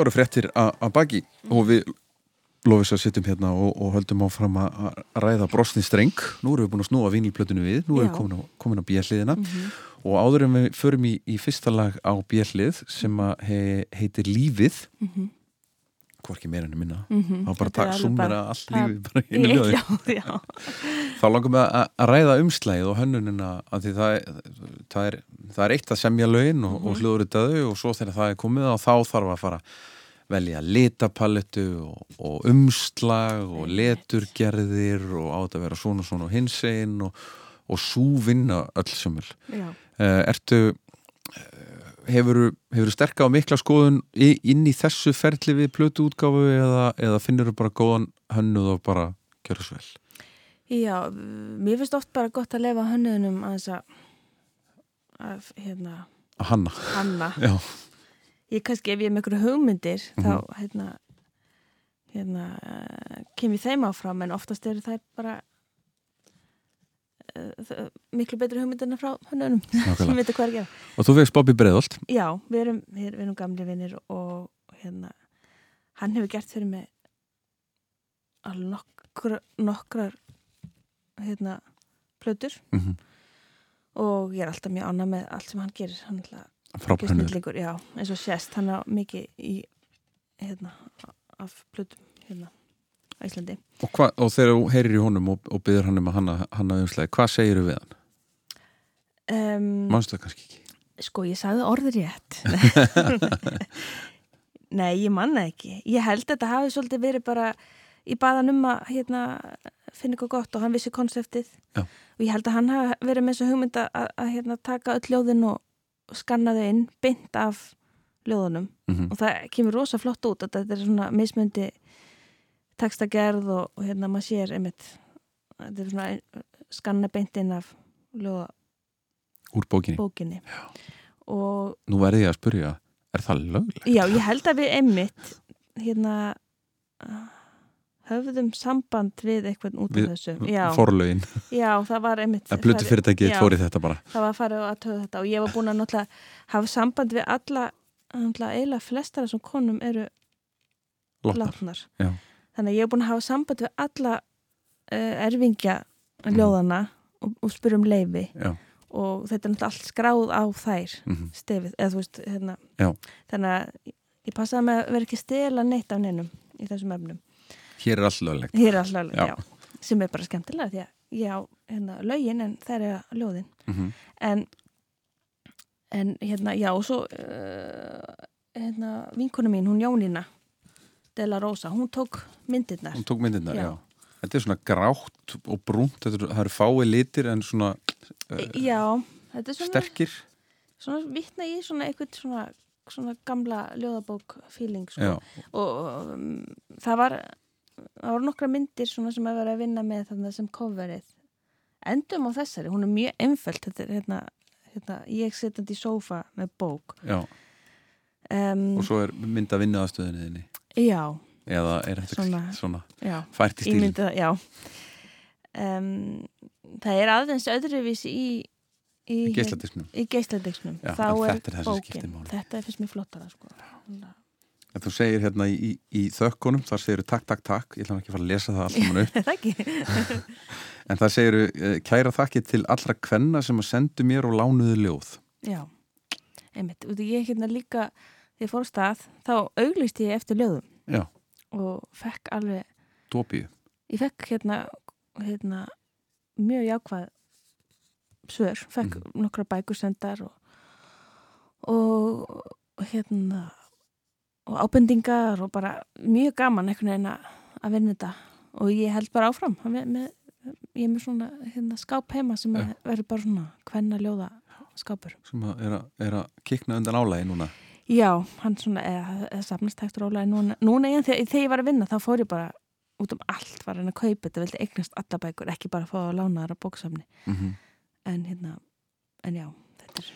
Speaker 3: Svo eru fréttir að baki og við lofis að sittum hérna og, og höldum áfram að ræða brostin streng. Nú erum við búin að snúa vinilplötinu við, nú erum við komin á, á björliðina
Speaker 2: Mhm.
Speaker 3: og áður en við förum í, í fyrsta lag á björlið sem he, heitir Lífið,
Speaker 2: Mhm.
Speaker 3: hvorki meira enn minna,
Speaker 2: Mhm.
Speaker 3: þá bara
Speaker 2: Þetta
Speaker 3: takk sumera
Speaker 2: það-
Speaker 3: lífið bara einu ljóði. Þá langum við að, að ræða umslægið og hönnunina það það það er eitt að semja lögin og, og hljóðritaðu og svo þegar það er komið þá þarf að fara velja litapallettu og, og umslag og leturgerðir og á þetta að vera svona svona og hinsegin og, og sú vinna öll sömul.
Speaker 2: já.
Speaker 3: Uh, ertu hefur hefur sterka og mikla skoðun inn í þessu ferli við plötu útgáfu eða, eða finnur þú bara góðan hönnuð og bara gjöra svo vel?
Speaker 2: Já, mér finnst oft bara gott að lefa hönnuðunum að þess að, að hérna,
Speaker 3: hanna,
Speaker 2: hanna.
Speaker 3: já,
Speaker 2: Ég kannski ef ég er með einhverju hugmyndir
Speaker 3: Mhm.
Speaker 2: þá hérna, hérna uh, kem ég þeim áfram en oftast eru þær bara uh, miklu betri hugmyndirna frá hönnuðunum sem veitir hvað er að gera.
Speaker 3: Og þú veist Bobby Breiðolt,
Speaker 2: Já, við erum, við, erum gamli vinnir og hérna, hann hefur gert fyrir mig alveg nokkra, nokkrar hérna, plötur.
Speaker 3: Mm
Speaker 2: og ég er alltaf mjög ána með allt sem hann gerir. Hann er alltaf snillingur, já, eins og sést hann á mikið í hérna, af plötum hérna á Íslandi
Speaker 3: Og, hva, og þegar þú heyrir í honum og, og byður hann um að hanna, umslæði, hvað segir við hann?
Speaker 2: um,
Speaker 3: Manstu það kannski ekki?
Speaker 2: Sko, ég sagði orður rétt Nei, ég manna ekki Ég held að þetta hafi svolítið verið bara í baðan um að hérna, finna eitthvað gott og hann vissi konseptið
Speaker 3: Já.
Speaker 2: og ég held að hann hafi verið með þessu hugmynd að, að, að hérna, taka öll ljóðin og skanna þau inn beint af ljóðunum
Speaker 3: Mm
Speaker 2: og það kemur rosa flott út að þetta er svona mismundi textagerð og, og hérna maður sér einmitt þetta er svona skanna beint inn af ljóða
Speaker 3: Úr bókinni.
Speaker 2: bókinni og
Speaker 3: Nú verði ég að spyrja, er það lögleg?
Speaker 2: já, ég held að við einmitt hérna höfðum samband við eitthvað út af þessu já,
Speaker 3: Forlögin,
Speaker 2: já, það var einmitt
Speaker 3: að plötu fyrirtækið
Speaker 2: Já.
Speaker 3: fór í þetta bara.
Speaker 2: það var farið að töða þetta og ég var búin að náttúrulega hafa samband við alla eiginlega flestar af þessum konum eru látnar. þannig að ég er búin að hafa samband við alla uh, erfingja ljóðana og, og spyrja um leifi
Speaker 3: Já.
Speaker 2: og þetta er náttúrulega allt skráð á þær
Speaker 3: Mm
Speaker 2: stefið, eða þú veist hérna. Þannig að ég passaði með að vera ekki að stela neitt af neinum í þessum efnum
Speaker 3: Hér er all löglegt.
Speaker 2: hér er alltaf,
Speaker 3: Já.
Speaker 2: já. sem er bara skemmtilega því að ég á hérna, lögin en þær er að ljóðin
Speaker 3: Mm
Speaker 2: en, en hérna, já og svo uh, hérna, vinkonu mín, hún Jónína Dela Rosa, hún tók myndirnar
Speaker 3: Hún tók myndirnar, já.
Speaker 2: Já.
Speaker 3: Þetta er svona grátt og brúnt, þetta er, það eru fái litir en svona uh,
Speaker 2: já, þetta er svona
Speaker 3: sterkir.
Speaker 2: svona vitna í svona eitthvað svona, svona gamla ljóðabók feeling sko. Og um, það var það voru nokkra myndir svona sem að vera að vinna með þannig sem coverið endum á þessari, hún er mjög einföld þetta er hérna, hérna ég setjandi í sófa með bók um,
Speaker 3: Og svo er mynd að vinna aðstöðinni þinni.
Speaker 2: já,
Speaker 3: Eða er þetta svona,
Speaker 2: Svona-
Speaker 3: fært í stílinn?
Speaker 2: myndi já um, Það er aðeins öðruvísi í í,
Speaker 3: Já,
Speaker 2: þá er
Speaker 3: þetta er
Speaker 2: bókin. Þetta finnst mér flottara sko.
Speaker 3: En þú segir hérna í, í, þökkunum, þar segir takk, takk, takk. Ég ætla ekki að fara að lesa það allt saman upp. En það segir kæra þakki til allra kvenna sem að sendu mér og lánuðu ljóð.
Speaker 2: Já, einmitt og ég hérna líka þegar ég fór stað þá auglist ég eftir löðum
Speaker 3: Já,
Speaker 2: og fekk alveg
Speaker 3: dópíu.
Speaker 2: ég fekk hérna, hérna mjög jákvæð svör, fekk
Speaker 3: Mhm.
Speaker 2: nokkra bækur sendar og, og, og hérna og ábendingar og bara mjög gaman einhvern veginn að að vinna þetta og ég held bara áfram með, með, ég er með svona hérna, skáp heima sem ja. verður bara svona hvenna ljóða skápur
Speaker 3: Sem að er, að er að kikna undan álægi núna.
Speaker 2: Já, hann svona, eða, eða safnast hægt rólega núna, núna ég, þegar, þegar ég var að vinna þá fór ég bara út um allt var hann að kaupa þetta, vildi eignast alla bækur ekki bara fá að lána þar á bóksafni
Speaker 3: Mm
Speaker 2: en hérna, en já þetta er,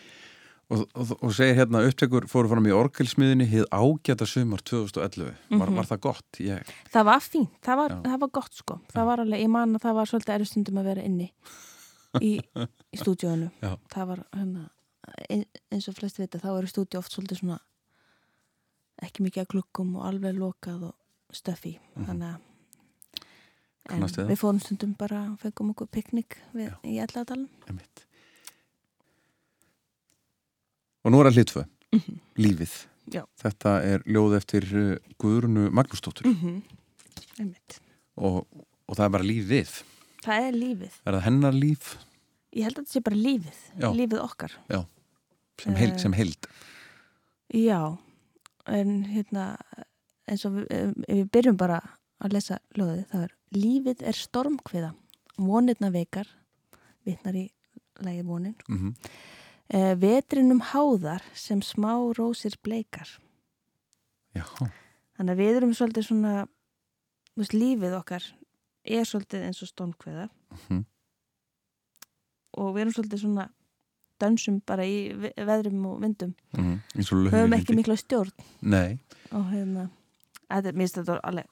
Speaker 3: og, og, og segir hérna upptekur fóru fram í orgelsmiðinni hið ágæta sumar 2011. Var,
Speaker 2: Mhm.
Speaker 3: var það gott? Ég,
Speaker 2: það var fínt, það var,
Speaker 3: Já.
Speaker 2: það var gott sko það var alveg, ég man að það var svolítið erustundum að vera inni í, í stúdíónu
Speaker 3: Já.
Speaker 2: það var hérna ein- eins og flest vita, þá eru stúdíu oft svolítið svona ekki mikið að glukkum og alveg lokað og stöfi
Speaker 3: Mhm.
Speaker 2: þannig að en
Speaker 3: við
Speaker 2: fórum stundum bara og fengum okkur piknik við,
Speaker 3: Já.
Speaker 2: í alladalum
Speaker 3: Einmitt. Og nú er að hlitfö,
Speaker 2: Mhm.
Speaker 3: lífið.
Speaker 2: Já.
Speaker 3: Þetta er ljóð eftir uh, Guðrunu Magnúsdóttur
Speaker 2: mm -hmm.
Speaker 3: og, og það er bara lífið.
Speaker 2: það er lífið
Speaker 3: Er það hennar líf
Speaker 2: ég held að þetta sé bara lífið,
Speaker 3: Já.
Speaker 2: lífið okkar
Speaker 3: sem, heil,
Speaker 2: Eh.
Speaker 3: sem heild?
Speaker 2: já en hérna eins og við, við byrjum bara að lesa ljóðið, það er lífið er stormkviða, vonirna veikar vitnar í lægi vonin
Speaker 3: Mm -hmm.
Speaker 2: Eh, vetrinum háðar sem smá rósir bleikar
Speaker 3: Já,
Speaker 2: Þannig að við erum svolítið svona, veist, lífið okkar er svolítið eins og stónkveða
Speaker 3: Mhm.
Speaker 2: og við erum svolítið svona dansum bara í ve- veðrum og vindum.
Speaker 3: mm eins og
Speaker 2: Höfum ekki mikla stjórn
Speaker 3: Nei,
Speaker 2: og hérna, þetta, mér finnst þetta alveg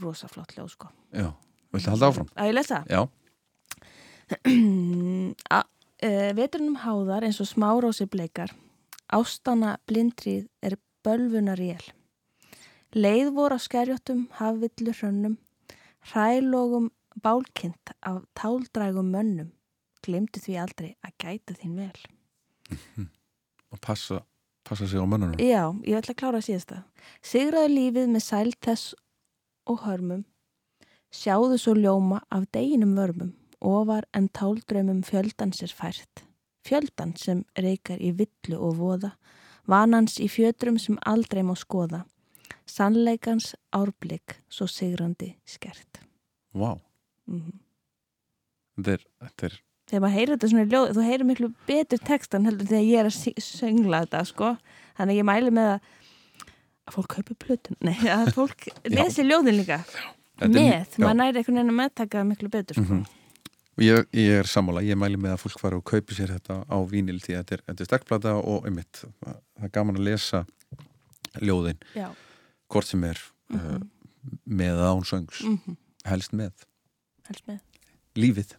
Speaker 2: rosa flott ljóð, sko.
Speaker 3: já, viltu halda áfram?
Speaker 2: Að ég lesa?
Speaker 3: Já,
Speaker 2: Eh, Vetrunum háðar eins og smárósi bleikar, ástana blindrið er bölvunar rél. Leið voru á skerjóttum, hafvillu hrönnum, hælogum bálkint af táldrægum mönnum, glemdu því aldrei að gæta þín vel.
Speaker 3: og passa, passa sig á mönnunum.
Speaker 2: Já, ég ætla að klára síðasta. Sigraðu lífið með sæl þess og hörmum, sjáðu svo ljóma af deginum vörmum, ofar en táldrömmum fjöldans er fært. Fjöldan sem reykar í villu og voða, vanans í fjötrum sem aldrei má skoða, sannleikans árblik svo sigrandi skert.
Speaker 3: Vá,
Speaker 2: Mm
Speaker 3: þetta er, þetta er,
Speaker 2: Þegar maður heyrir þetta svona í ljóð, þú heyrir miklu betur textan heldur þegar ég er að söngla þetta, sko. Þannig ég mæli með að, að fólk kaupi plötun. Nei, að fólk lesi ljóðin líka.
Speaker 3: er
Speaker 2: með,
Speaker 3: já.
Speaker 2: maður næri einhvern veginn að meðtaka miklu betur, sko.
Speaker 3: Mhm. Og ég, ég er sammála, ég mæli með að fólk fara og kaupi sér þetta á vínil því að þetta er, þetta er sterkplata og einmitt, það er gaman að lesa ljóðin,
Speaker 2: Já.
Speaker 3: hvort sem er uh,
Speaker 2: Mm
Speaker 3: með eða án söngs,
Speaker 2: -hmm.
Speaker 3: helst með
Speaker 2: Helst með.
Speaker 3: Lífið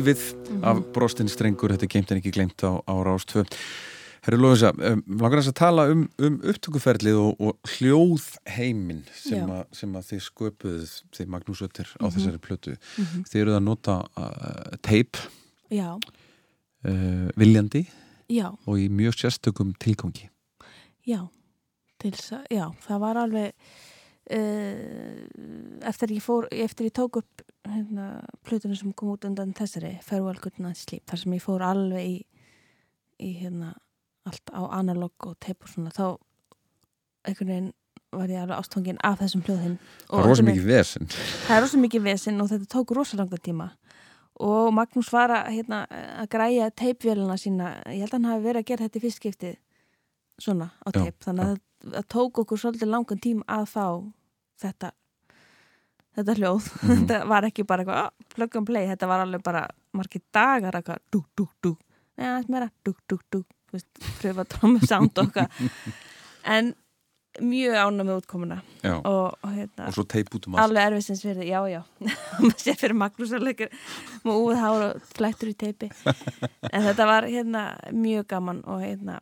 Speaker 1: lífið
Speaker 3: af brostinn strengur, þetta er geimt en ekki glemt á, á Rástvö. Herru Lóðisa, um, langar þess að tala um, um upptökuferlið og, og hljóðheimin sem, a, sem að þið sköpuðuð þið Magnús Ötter á
Speaker 2: Mhm.
Speaker 3: þessari plötu.
Speaker 2: Mhm.
Speaker 3: Þið eruð að nota uh, teip
Speaker 2: Já,
Speaker 3: uh, viljandi
Speaker 2: já,
Speaker 3: og í mjög sérstökum tilgangi.
Speaker 2: já, til já, það var alveg, uh, eftir ég fór, eftir ég tók upp hérna, plötunum sem kom út undan þessari, Farewell Good Night Sleep, þar sem ég fór alveg í, í hérna, allt á analog og teip og svona, þá einhvern veginn var ég alveg ástfangin af þessum hljóðheim.
Speaker 3: Það er rosa mikið vesen.
Speaker 2: Það er rosa mikið vesinn og þetta tók rosa langa tíma og Magnús var að, hérna, að græja teipvélina sína, ég held að hann hafi verið að gera þetta í fyrst skiptið svona á teip, þannig að það tók okkur svolítið langan tíma að fá þetta þetta hljóð,
Speaker 3: Mhm.
Speaker 2: þetta var ekki bara eitthvað, ah, plug and play, þetta var alveg bara margir dagar eitthvað, dúk, dúk, dúk. Neða, þetta meira, dúk þú veist, pröfa trómmu sound okkar en mjög ánum með útkomuna. Og, og hérna
Speaker 3: Og svo teip út um allt.
Speaker 2: alveg erfiðsins fyrir, já, já. Maður sé fyrir Magnús leikur með úið hár og flættur í teipi. En þetta var hérna mjög gaman og hérna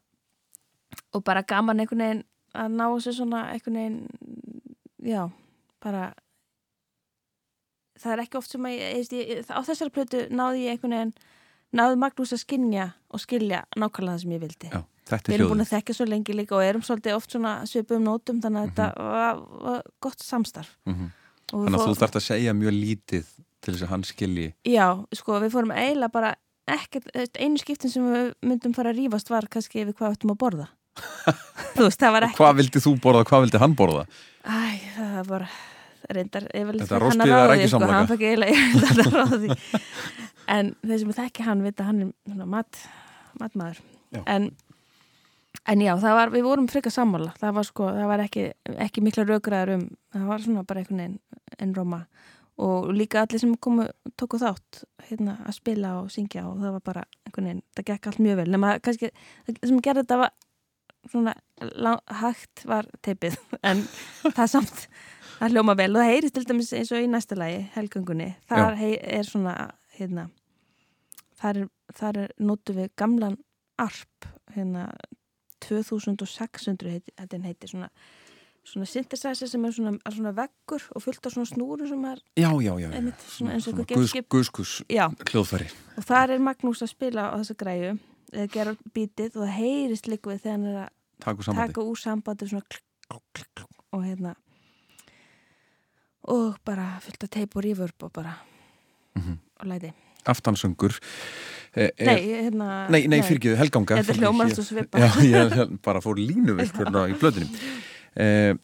Speaker 2: og bara gaman einhvern veginn að ná þessu svona einhvern veginn já, bara það er ekki oft sem að ég, ég, á þessari plötu náði ég einhvern veginn náði Magnús að skinja og skilja nákvæmlega það sem ég vildi
Speaker 3: Já,
Speaker 2: Við
Speaker 3: er
Speaker 2: erum búin að þekka svo lengi líka og erum svolítið oft svona svipum nótum þannig að þetta var, var gott samstarf. Og við
Speaker 3: Þannig að þú
Speaker 2: fór-
Speaker 3: þarft að segja mjög lítið til þess að hann skilji.
Speaker 2: Já, sko, við fórum eiginlega bara ekkert, þú einu skiptin sem við myndum fara að rífast var kannski yfir hvað við ættum að borða. þú veist, það var ekki...
Speaker 3: Hvað vildi þú borða hvað vildi hann borða?
Speaker 2: Æ, það var bara reyndar
Speaker 3: Þetta
Speaker 2: að
Speaker 3: er ekki
Speaker 2: sko, því. En þeir sem þekki hann vita hann er mat, matmaður.
Speaker 3: Já.
Speaker 2: En, en já, það var, við vorum frika sammála. Það var sko, það var ekki, ekki mikla raukraðar um, það var svona bara einhvern veginn en róma. Og líka allir sem komu, tóku þátt hérna að spila og syngja og það var bara einhvern veginn, það gekk allt mjög vel. Nefna kannski, það sem gerði þetta var svona lá- hægt var teipið en það samt það hljóma vel. Og það heyrist til dæmis eins og í næsta lagi helgöngunni, þar hei, er svona hérna þar er, þar er notu við gamlan arp hérna 2600 heiti, þetta heiti svona svona synthesizer sem er svona, er svona veggur og fullt af svona snúru sem er
Speaker 3: Já, já, já.
Speaker 2: Einmitt, svona eins og eitthvað já,
Speaker 3: hljóðfæri.
Speaker 2: og þar er Magnús að spila á þessa græju eða gera bítið og það heyrist líka við þegar hann er að taka úr sambandi. svona klikk, klikk, klikk, og hérna og bara fullt að teip og rífurb og bara
Speaker 3: Mhm.
Speaker 2: og læti
Speaker 3: Aftansöngur. Eh, er-
Speaker 2: nei, hérna
Speaker 3: Nei, nei, fyrirgeðu, helganga.
Speaker 2: Þetta er hljómar svo svipa.
Speaker 3: Já, ég bara fór línu vilt hérna í blöðinu. Eh,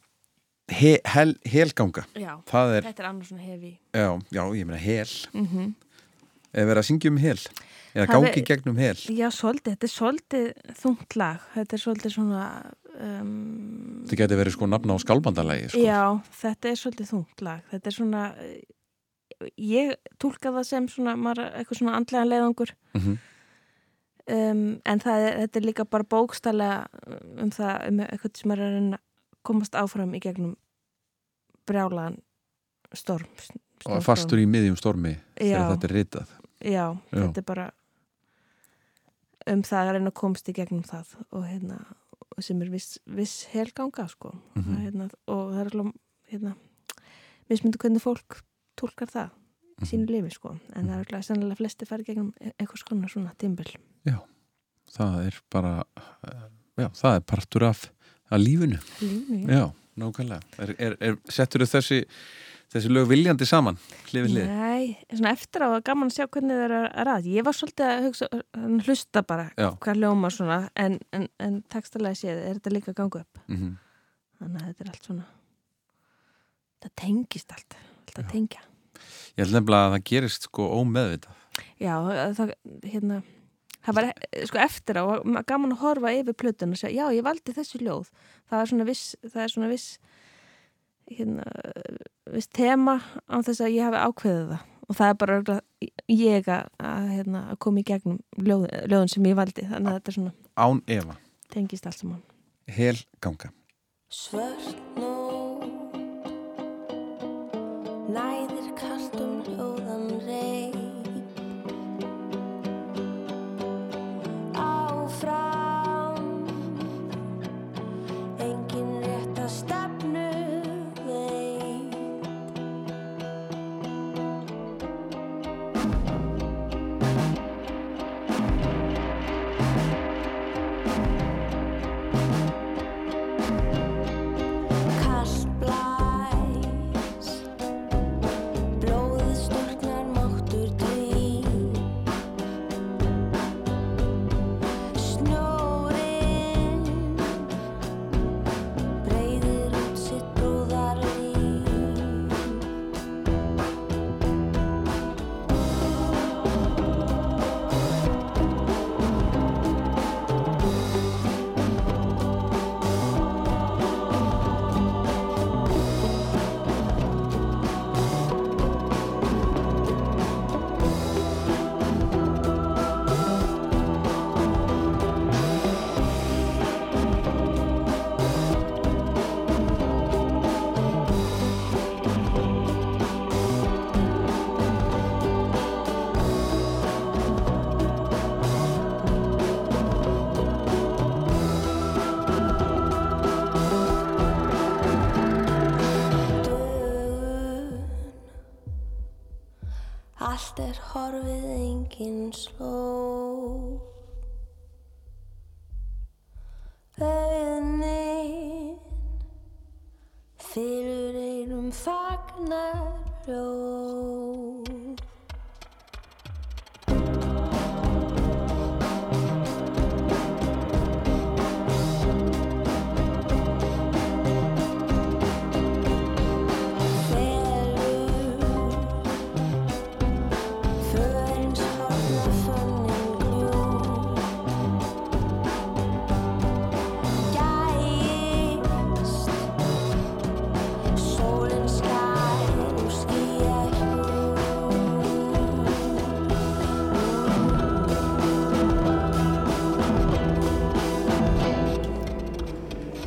Speaker 3: he, hel, helganga,
Speaker 2: já,
Speaker 3: er,
Speaker 2: þetta er annars svona hefi
Speaker 3: já, já, ég meina hel.
Speaker 2: mm
Speaker 3: Eða verið að syngja um hel. Eða gangi gegnum hel.
Speaker 2: já, svolítið, þetta er svolítið þungt lag þetta er svolítið svona um,
Speaker 3: Þetta geti verið sko nafna á skálbandalagi, sko.
Speaker 2: já, þetta er svolítið þungt lag þetta er svona eh, ég tólka það sem svona maður, eitthvað svona andlega leiðangur
Speaker 3: Mhm.
Speaker 2: um, en það þetta er líka bara bókstallega um það, um eitthvað sem er að komast áfram í gegnum brjálaðan storm
Speaker 3: Og fastur í miðjum stormi
Speaker 2: Já.
Speaker 3: þegar þetta er ritað.
Speaker 2: já,
Speaker 3: Já.
Speaker 2: þetta er bara um það að reyna að komast í gegnum það og hérna sem er viss, viss helganga sko
Speaker 3: Mhm.
Speaker 2: og, hérna, og það er alveg hérna, mismyndu hvernig fólk tólkar það í sínu lífi sko en það er alveg sennilega flesti farið gegnum e- einhvers konar svona tímbil
Speaker 3: Það er bara, eh, já, það er partur af, af lífinu.
Speaker 2: lífinu, já.
Speaker 3: Já, nákvæmlega. Er, er, er, settur þessi, þessi lög viljandi saman, hlifið hlið?
Speaker 2: Nei, svona eftir á að gaman að sjá hvernig það er að ræða. Ég var svolítið að hugsa, hlusta bara
Speaker 3: Já.
Speaker 2: hvað hljóma svona, en, en, en textalega séð er þetta líka að ganga upp.
Speaker 3: Mm
Speaker 2: Þannig að þetta er allt svona, það tengist allt, allt að tengja.
Speaker 3: Ég held nefnilega að það gerist sko ómeðvitað.
Speaker 2: Já, það, hérna, það var sko eftir á, gaman að horfa yfir plötun og segja, já, ég valdi þessi ljóð. Það er svona viss, það er svona viss, hérna, viss tema á þess að ég hafi ákveðið það. Og það er bara örugglega ég að, að, hérna, að koma í gegnum ljóð, ljóðun sem ég valdi. Þannig að þetta er svona,
Speaker 3: Án Eva,
Speaker 2: tengist allt saman.
Speaker 3: hel ganga.
Speaker 1: Svört nótt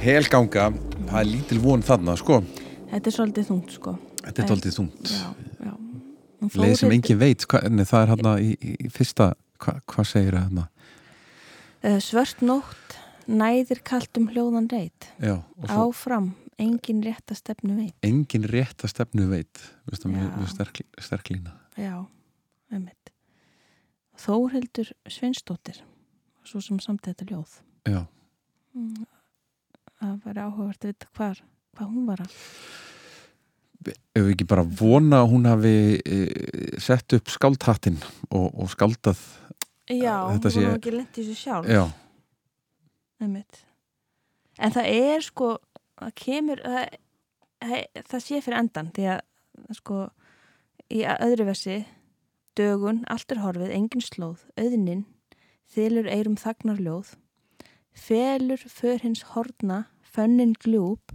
Speaker 3: Helganga, það er lítil von þarna sko,
Speaker 2: Þetta er svolítið þungt sko.
Speaker 3: Þetta er doldið þungt.
Speaker 2: Já, já.
Speaker 3: Leið sem engin veit, hva, nei, það er hérna í, í, fyrsta, hva, hvað segir það hérna
Speaker 2: Eh, Svört nótt næðir kalt um hljóðan reit.
Speaker 3: Já, svo
Speaker 2: Áfram, engin rétta stefnu veit.
Speaker 3: Engin rétta stefnu veit það, mjög, sterk, sterk lína
Speaker 2: Já, einmitt. Þórhildur Sveinsdóttir Svo sem samt þetta ljóð.
Speaker 3: Já,
Speaker 2: Mm, Það væri áhugavert að vita hvar hvað hún var að.
Speaker 3: Ef við ekki bara vona að hún hafi e, sett upp skáldhattinn og, og skáldað
Speaker 2: Já, hún
Speaker 3: sé-
Speaker 2: var ekki lent í þessu sjálf.
Speaker 3: Já,
Speaker 2: einmitt. En það er sko það kemur það, það, sé fyrir endan því að sko í öðru versi dögun, allt er horfið, engin slóð auðnin, þylur eirum þagnarljóð felur för hins horna fönnin gljúp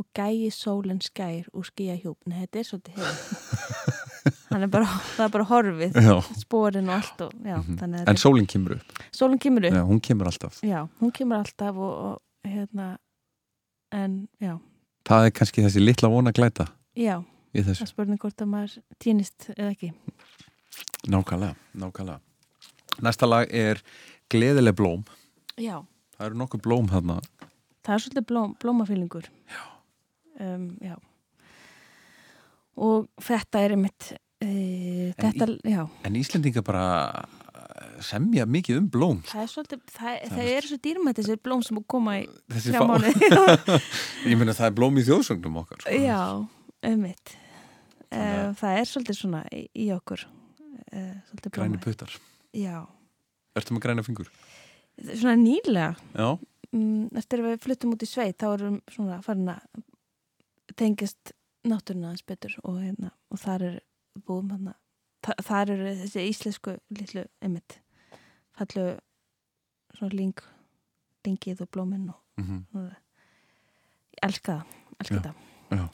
Speaker 2: og gæi sólinn skær úr skýja hjúp Nei, þetta er svolítið hefur hann er bara, það er bara horfið
Speaker 3: já.
Speaker 2: sporin og allt og, já, þannig að
Speaker 3: en sólinn kemur upp.
Speaker 2: Sólinn kemur upp.
Speaker 3: Já, hún kemur alltaf.
Speaker 2: Já, hún kemur alltaf og, og hérna en já,
Speaker 3: það er kannski þessi litla vona glæta
Speaker 2: já það spurning hvort að maður týnist eða ekki.
Speaker 3: nákvæmlega, nákvæmlega. Næsta lag er Gleðileg blóm.
Speaker 2: Já,
Speaker 3: það eru nokkuð blóm þarna
Speaker 2: það er svolítið blóm, blómafýlingur. Já. Um, já. Og þetta er einmitt e, þetta, já,
Speaker 3: en Íslendinga bara eh, semja mikið um blóm
Speaker 2: það er svolítið það,
Speaker 3: Það
Speaker 2: það er- svo dýrmætt þessi blóm sem koma í þrjá
Speaker 3: fá
Speaker 2: mánuði.
Speaker 3: ég meina það er blóm í þjóðsögnum okkar sko.
Speaker 2: já, einmitt. E,
Speaker 3: að-
Speaker 2: það er svolítið svona í, í okkur. E, svolítið
Speaker 3: græni puttar,
Speaker 2: Já,
Speaker 3: ertu með græna fingur?
Speaker 2: Svona nýlega.
Speaker 3: Já,
Speaker 2: mm, eftir að við fluttum út í sveit þá erum svona farin að tengist náttúruna hans betur og, hérna, og þar er búum hérna, þa þar eru þessi íslensku litlu emitt fallu svona ling lingið og blóminn og
Speaker 3: mm
Speaker 2: svona, ég elska það, elska
Speaker 3: Já,
Speaker 2: það.
Speaker 3: já.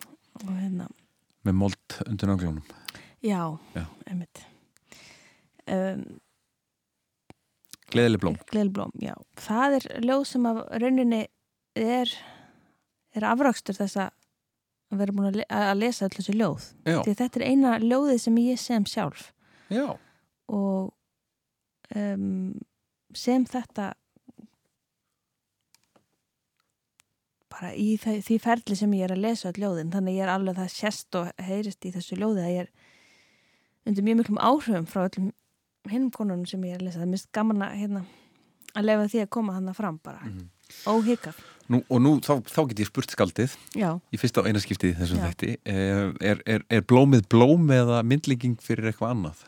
Speaker 2: og hérna,
Speaker 3: með mold undir nágljónum
Speaker 2: já,
Speaker 3: Já.
Speaker 2: emitt um,
Speaker 3: Gleðileg blóm.
Speaker 2: Það er ljóð sem af rauninni er, er afrakstur þess að vera búin að, le að lesa öll þessi ljóð. Því þetta er eina ljóðið sem ég sem sjálf
Speaker 3: já,
Speaker 2: og um, sem þetta bara í þau- því ferli sem ég er að lesa öll ljóðin þannig ég er alveg það sérst og heyrist í þessu ljóði að ég er undir mjög miklum áhrifum frá öllum hinnum konunum sem ég er að lesa. Það er mist gaman að, hérna, að lefa því að koma þannig fram bara.
Speaker 3: Mhm.
Speaker 2: óhikað.
Speaker 3: Nú, og nú þá, þá get ég spurt skaldið
Speaker 2: já,
Speaker 3: í fyrsta og eina skiptið í þessum
Speaker 2: Já.
Speaker 3: þætti. Eh, er, er, er blómið blóm eða myndlíking fyrir eitthvað annað?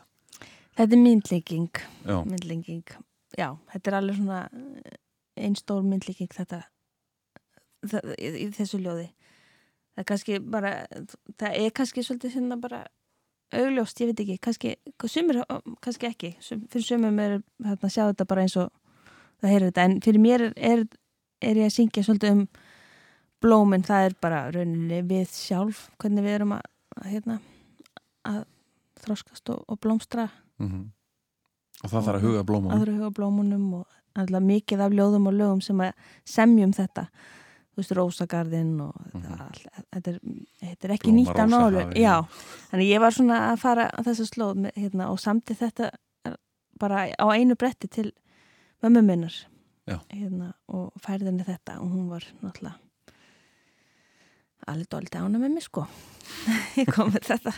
Speaker 2: þetta er myndlíking.
Speaker 3: Já,
Speaker 2: myndlíking. Já, þetta er alveg svona einn stór myndlíking þetta það, í, í þessu ljóði. Það er kannski bara það er kannski svolítið hérna bara augljóst, ég veit ekki, kannski sumir, kannski ekki, Sum, fyrir sumum er hérna, sjá þetta bara eins og það heyrir þetta, en fyrir mér er, er, er ég að syngja svolítið um blómin, það er bara rauninni við sjálf, hvernig við erum að, að hérna að þroskast og, og blómstra.
Speaker 3: Mm og það þarf að huga blómum
Speaker 2: aðra huga blómunum og alltaf mikið af ljóðum og lögum sem að semjum þetta þú veist, Rósagarðinn og
Speaker 3: Mhm.
Speaker 2: þetta, all, þetta, er, þetta er ekki nýtt af
Speaker 3: hafi.
Speaker 2: já, þannig ég var svona að fara á þessa slóð með, hérna, og samti þetta bara á einu bretti til mömmu minnar hérna, og færðinni þetta og hún var náttúrulega alveg dóldi ána með mig sko ég kom með þetta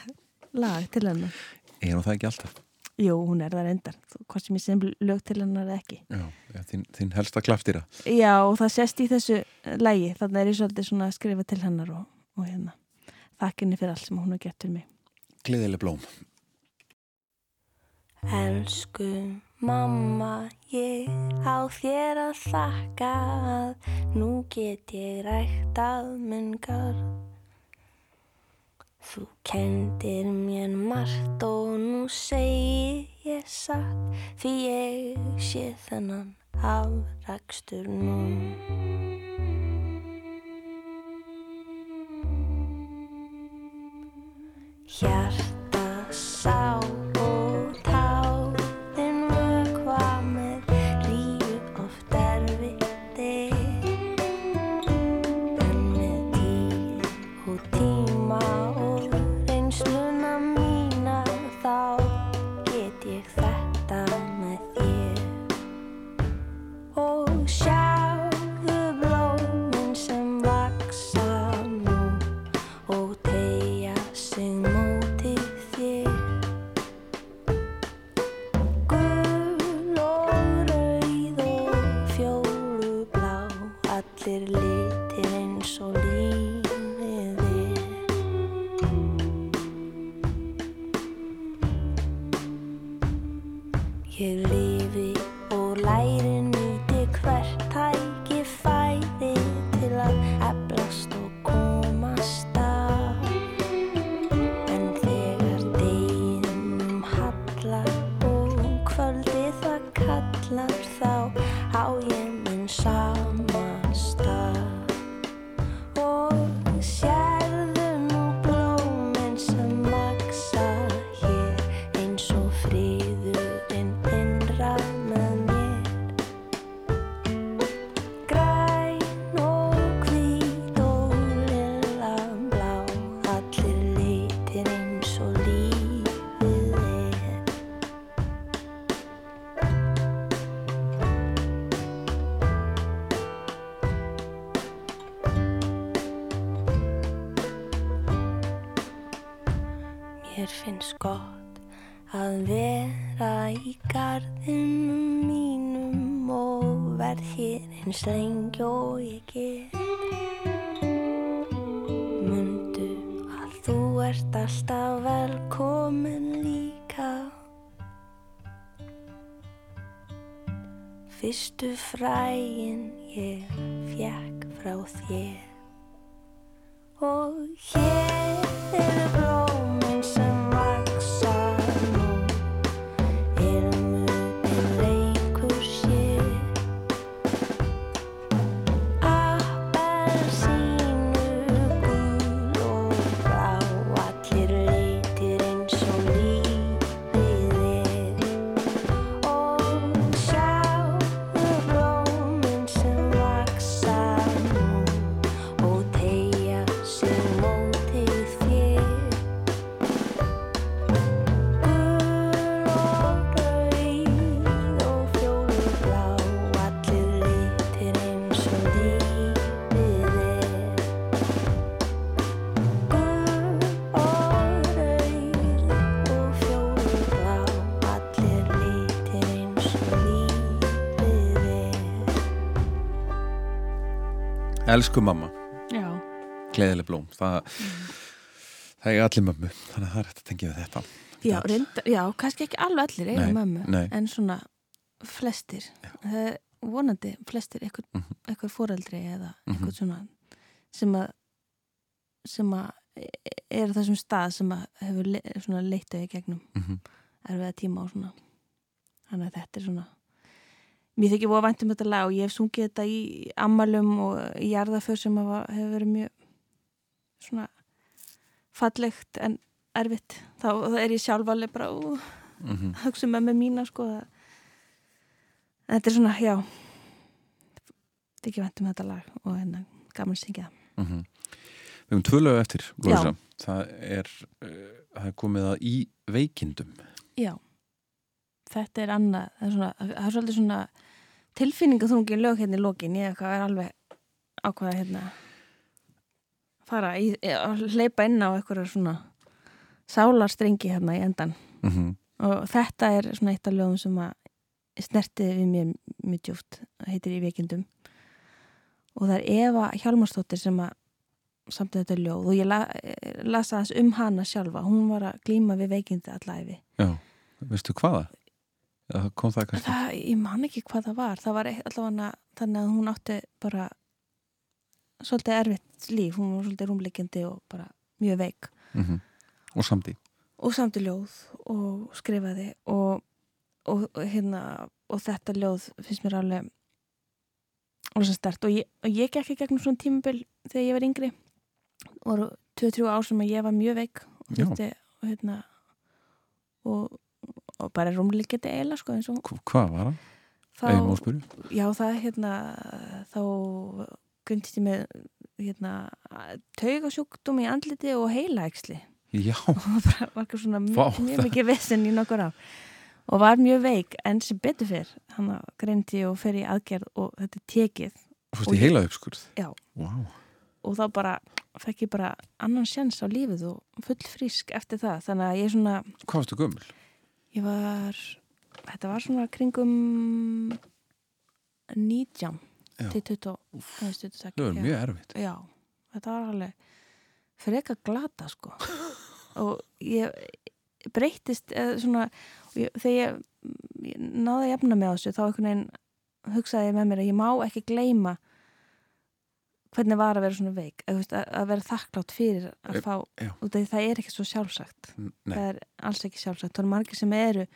Speaker 2: lag til hennar
Speaker 3: Er hún það ekki alltaf?
Speaker 2: Jú, hún er það reyndar, hvort sem ég sem lög til hennar eða ekki.
Speaker 3: Já, já þín, þín helsta klaftýra.
Speaker 2: Já, og það sést í þessu lægi, þannig er ég svolítið svona að skrifa til hennar og, og hérna, þakkinni fyrir allt sem hún har gert til mig.
Speaker 3: Gleðileg blóm.
Speaker 1: Elsku mamma, ég á þér að þakka að nú get ég ræktað minn garð. Þú kendir mér margt og nú segi ég satt því ég sé þennan afrakstur nú. Hjarta, eins lengi og ég get. Mundu að þú ert alltaf velkomin líka. Fyrstu frægin ég fjekk frá þér.
Speaker 3: Elsku mamma,
Speaker 2: Já,
Speaker 3: gleðileg blóm. Það, það er allir mömmu, þannig að það er hægt að tengja við þetta.
Speaker 2: já, reyndar, já, kannski ekki alveg allir eiga mömmu,
Speaker 3: nei.
Speaker 2: en svona flestir, er vonandi flestir, eitthvað,
Speaker 3: Mhm.
Speaker 2: eitthvað foreldri eða
Speaker 3: Mhm.
Speaker 2: eitthvað svona sem að sem að er þessum stað sem að hefur le, þau í gegnum
Speaker 3: Mm
Speaker 2: erfiða tíma og svona þannig að þetta er svona mér þykir búið að væntum þetta lag og ég hef sungið þetta í ammalum og í jarðaför sem hefur verið mjög svona fallegt en erfitt. Þá, er ég sjálf alveg bara ú,
Speaker 3: -hmm.
Speaker 2: hugsa með mig mína sko. Að, þetta er svona, já. Þykir væntum þetta lag og hérna gaman syngja
Speaker 3: Mm Við höfum tvö lög eftir, Lóisa. Það er, uh, það er komið að í veikindum.
Speaker 2: Já, þetta er annað, það er, svona, það er svolítið svona tilfinningaþrungin lög hérna í lokin, ég er alveg ákvaða hérna fara að hleypa inn á eitthvað svona sálarstrengi hérna í endan
Speaker 3: mm
Speaker 2: og þetta er svona eitt af lögum sem að snertið við mér mjög djúft heitir í veikindum. Og það er Eva Hjalmarsdóttir sem að samt þetta ljóð. Og ég la, lasa þess um hana sjálfa. Hún var að glíma við veikindi allæfi
Speaker 3: Já, veistu hvaða? Já, kom það kannski?
Speaker 2: það, ég man ekki hvað það var. Það var allavega þannig að hún átti bara svolítið erfitt líf, hún var svolítið rúmleikindi og bara mjög veik.
Speaker 3: Mm Og samdi.
Speaker 2: Og samti ljóð og skrifaði og, og, og hérna og þetta ljóð finnst mér alveg alveg stert og ég, ég gekk í gegnum svona tímabil þegar ég var yngri. Og 23 ár sem ég var mjög veik og þetta og hérna og, og bara rúmleikindi eiginlega sko eins og
Speaker 3: Hva- Hvað var Ef ég má spyrja.
Speaker 2: Já það hérna þá gundist ég með hérna taugasjúkdóm í andliti og heilaæksli
Speaker 3: Já,
Speaker 2: og bara var ekki svona mjög, mjög
Speaker 3: það-
Speaker 2: mikið vesen í nokkur ár. Og var mjög veik en sem betur fyrr hann greindi og fer í aðgerð og þetta er tekið.
Speaker 3: Þú
Speaker 2: Og
Speaker 3: í
Speaker 2: ég-
Speaker 3: heila uppskurð
Speaker 2: Já.
Speaker 3: Vá,
Speaker 2: og þá bara fekk ég bara annan sjans á lífið og full frísk eftir það. Þannig að ég er svona
Speaker 3: hvað varstu gömul?
Speaker 2: Ég var þetta var svona kringum 19
Speaker 3: Já.
Speaker 2: til 20 eða 26
Speaker 3: Það var mjög erfitt.
Speaker 2: Já, þetta var alveg freka glata sko. Og ég breytist eða svona ég, þegar ég, ég náði að jafna með þessu þá hugsaði ég með mér að ég má ekki gleyma hvernig var að vera svona veik? Að, að, vera þakklátt fyrir að fá og það, það er ekki svo sjálfsagt.
Speaker 3: N- Nei,
Speaker 2: það er alls ekki sjálfsagt. Það eru margir sem eru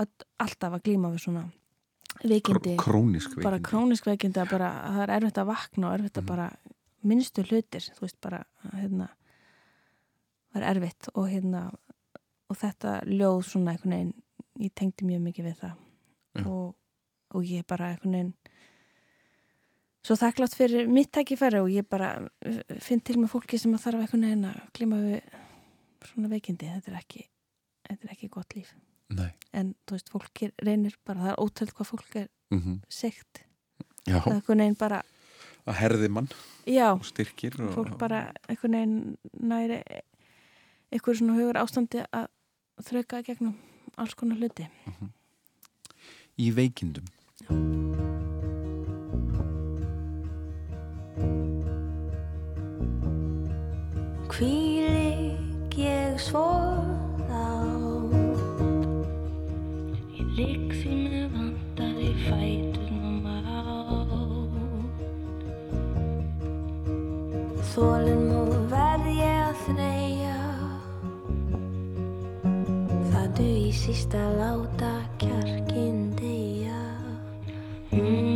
Speaker 2: að, alltaf að glíma við svona veikindi.
Speaker 3: Kró- krónísk veikindi.
Speaker 2: bara krónisk veikindi að bara að það er erfitt að vakna og erfitt að
Speaker 3: Mhm.
Speaker 2: bara minnstu hlutir, þú veist bara hérna var erfitt og hérna og þetta ljóð svona einhvern veginn ég tengdi mjög mikið við það. Og, og ég bara einhvern veginn svo þakklátt fyrir mitt tækifæri og ég bara uh, finn til með fólki sem að þarf einhvern veginn að klíma við svona veikindi, þetta er ekki þetta er ekki gott líf.
Speaker 3: Nei,
Speaker 2: en þú veist, fólk reynir bara, það er ótöld hvað fólk er
Speaker 3: mm
Speaker 2: segt
Speaker 3: já,
Speaker 2: það er einhvern veginn bara,
Speaker 3: að herði mann
Speaker 2: já.
Speaker 3: og styrkir og,
Speaker 2: fólk bara einhvern veginn næri einhver svona hugur ástandi að þrauka í gegnum alls konar hluti.
Speaker 3: Í veikindum
Speaker 1: Hvílik ég svo þá Ég ligg því með vandar í fætunum á. Þólinn og verð ég að þreyja. Það duð í sísta láta kjarkin deyja. Mm.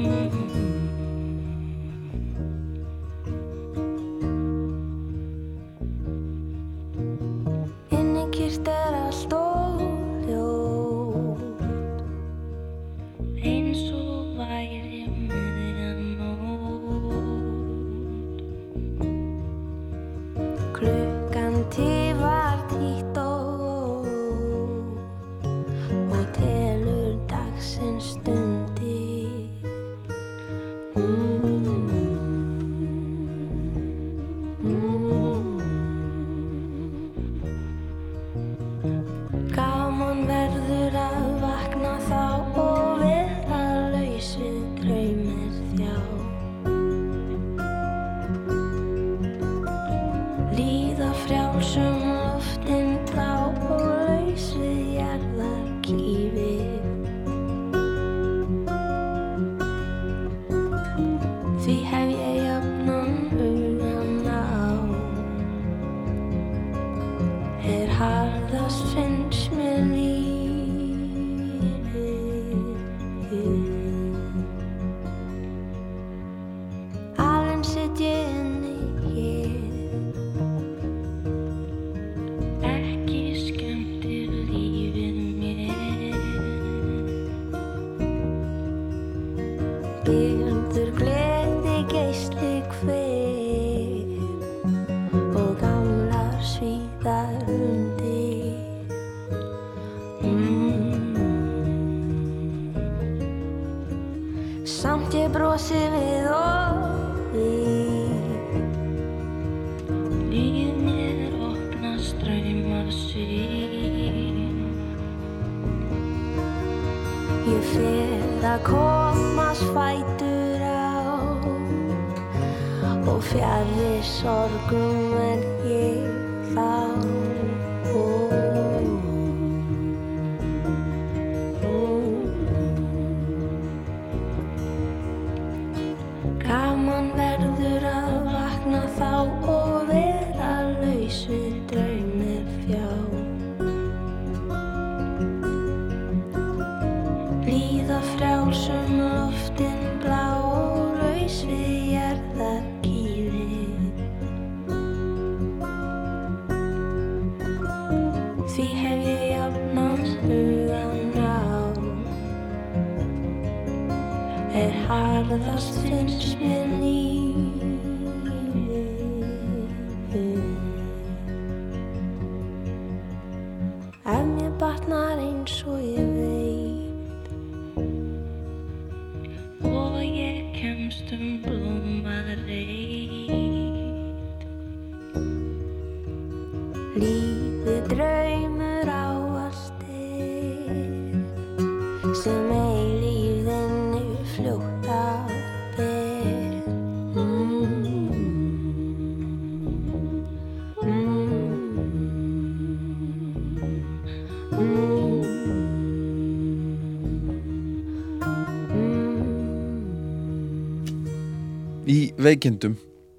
Speaker 3: Veikindum.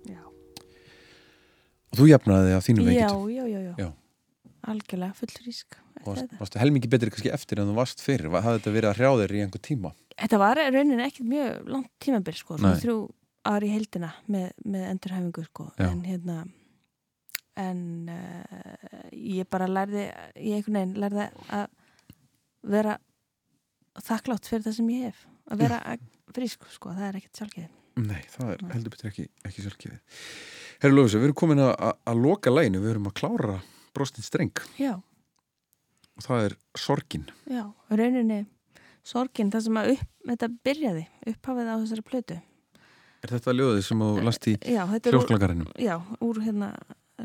Speaker 2: Já,
Speaker 3: og þú jafnaði þig á þínu veikindum?
Speaker 2: já, já, já.
Speaker 3: Já.
Speaker 2: Algjörlega fullfrísk
Speaker 3: og varst,
Speaker 2: þetta.
Speaker 3: varstu helmingi betri kannski eftir en þú varst fyrir hafði þetta verið að hrjá þér í einhver tíma?
Speaker 2: Þetta var raunin ekkert mjög langt tímabil sko, svona þrjú ári í heildina með, með endurhæfingu sko.
Speaker 3: Já.
Speaker 2: en hérna en uh, ég bara lærði ég einhvern veginn lærði að vera þakklátt fyrir það sem ég hef. Að vera frísk, sko, það er ekkert sjálfgeði
Speaker 3: Nei, það er heldur betur ekki, ekki sjálfkefið Herru Lófis, við erum komin að, að, loka læginu, við erum að klára brostin streng.
Speaker 2: Já,
Speaker 3: og það er sorgin.
Speaker 2: Já, rauninni sorgin, það sem að upp, þetta byrjaði upphafið á þessari plötu.
Speaker 3: Er þetta ljóðið sem þú last í
Speaker 2: já, þetta er úr,
Speaker 3: hljósklagarinum?
Speaker 2: já, úr hérna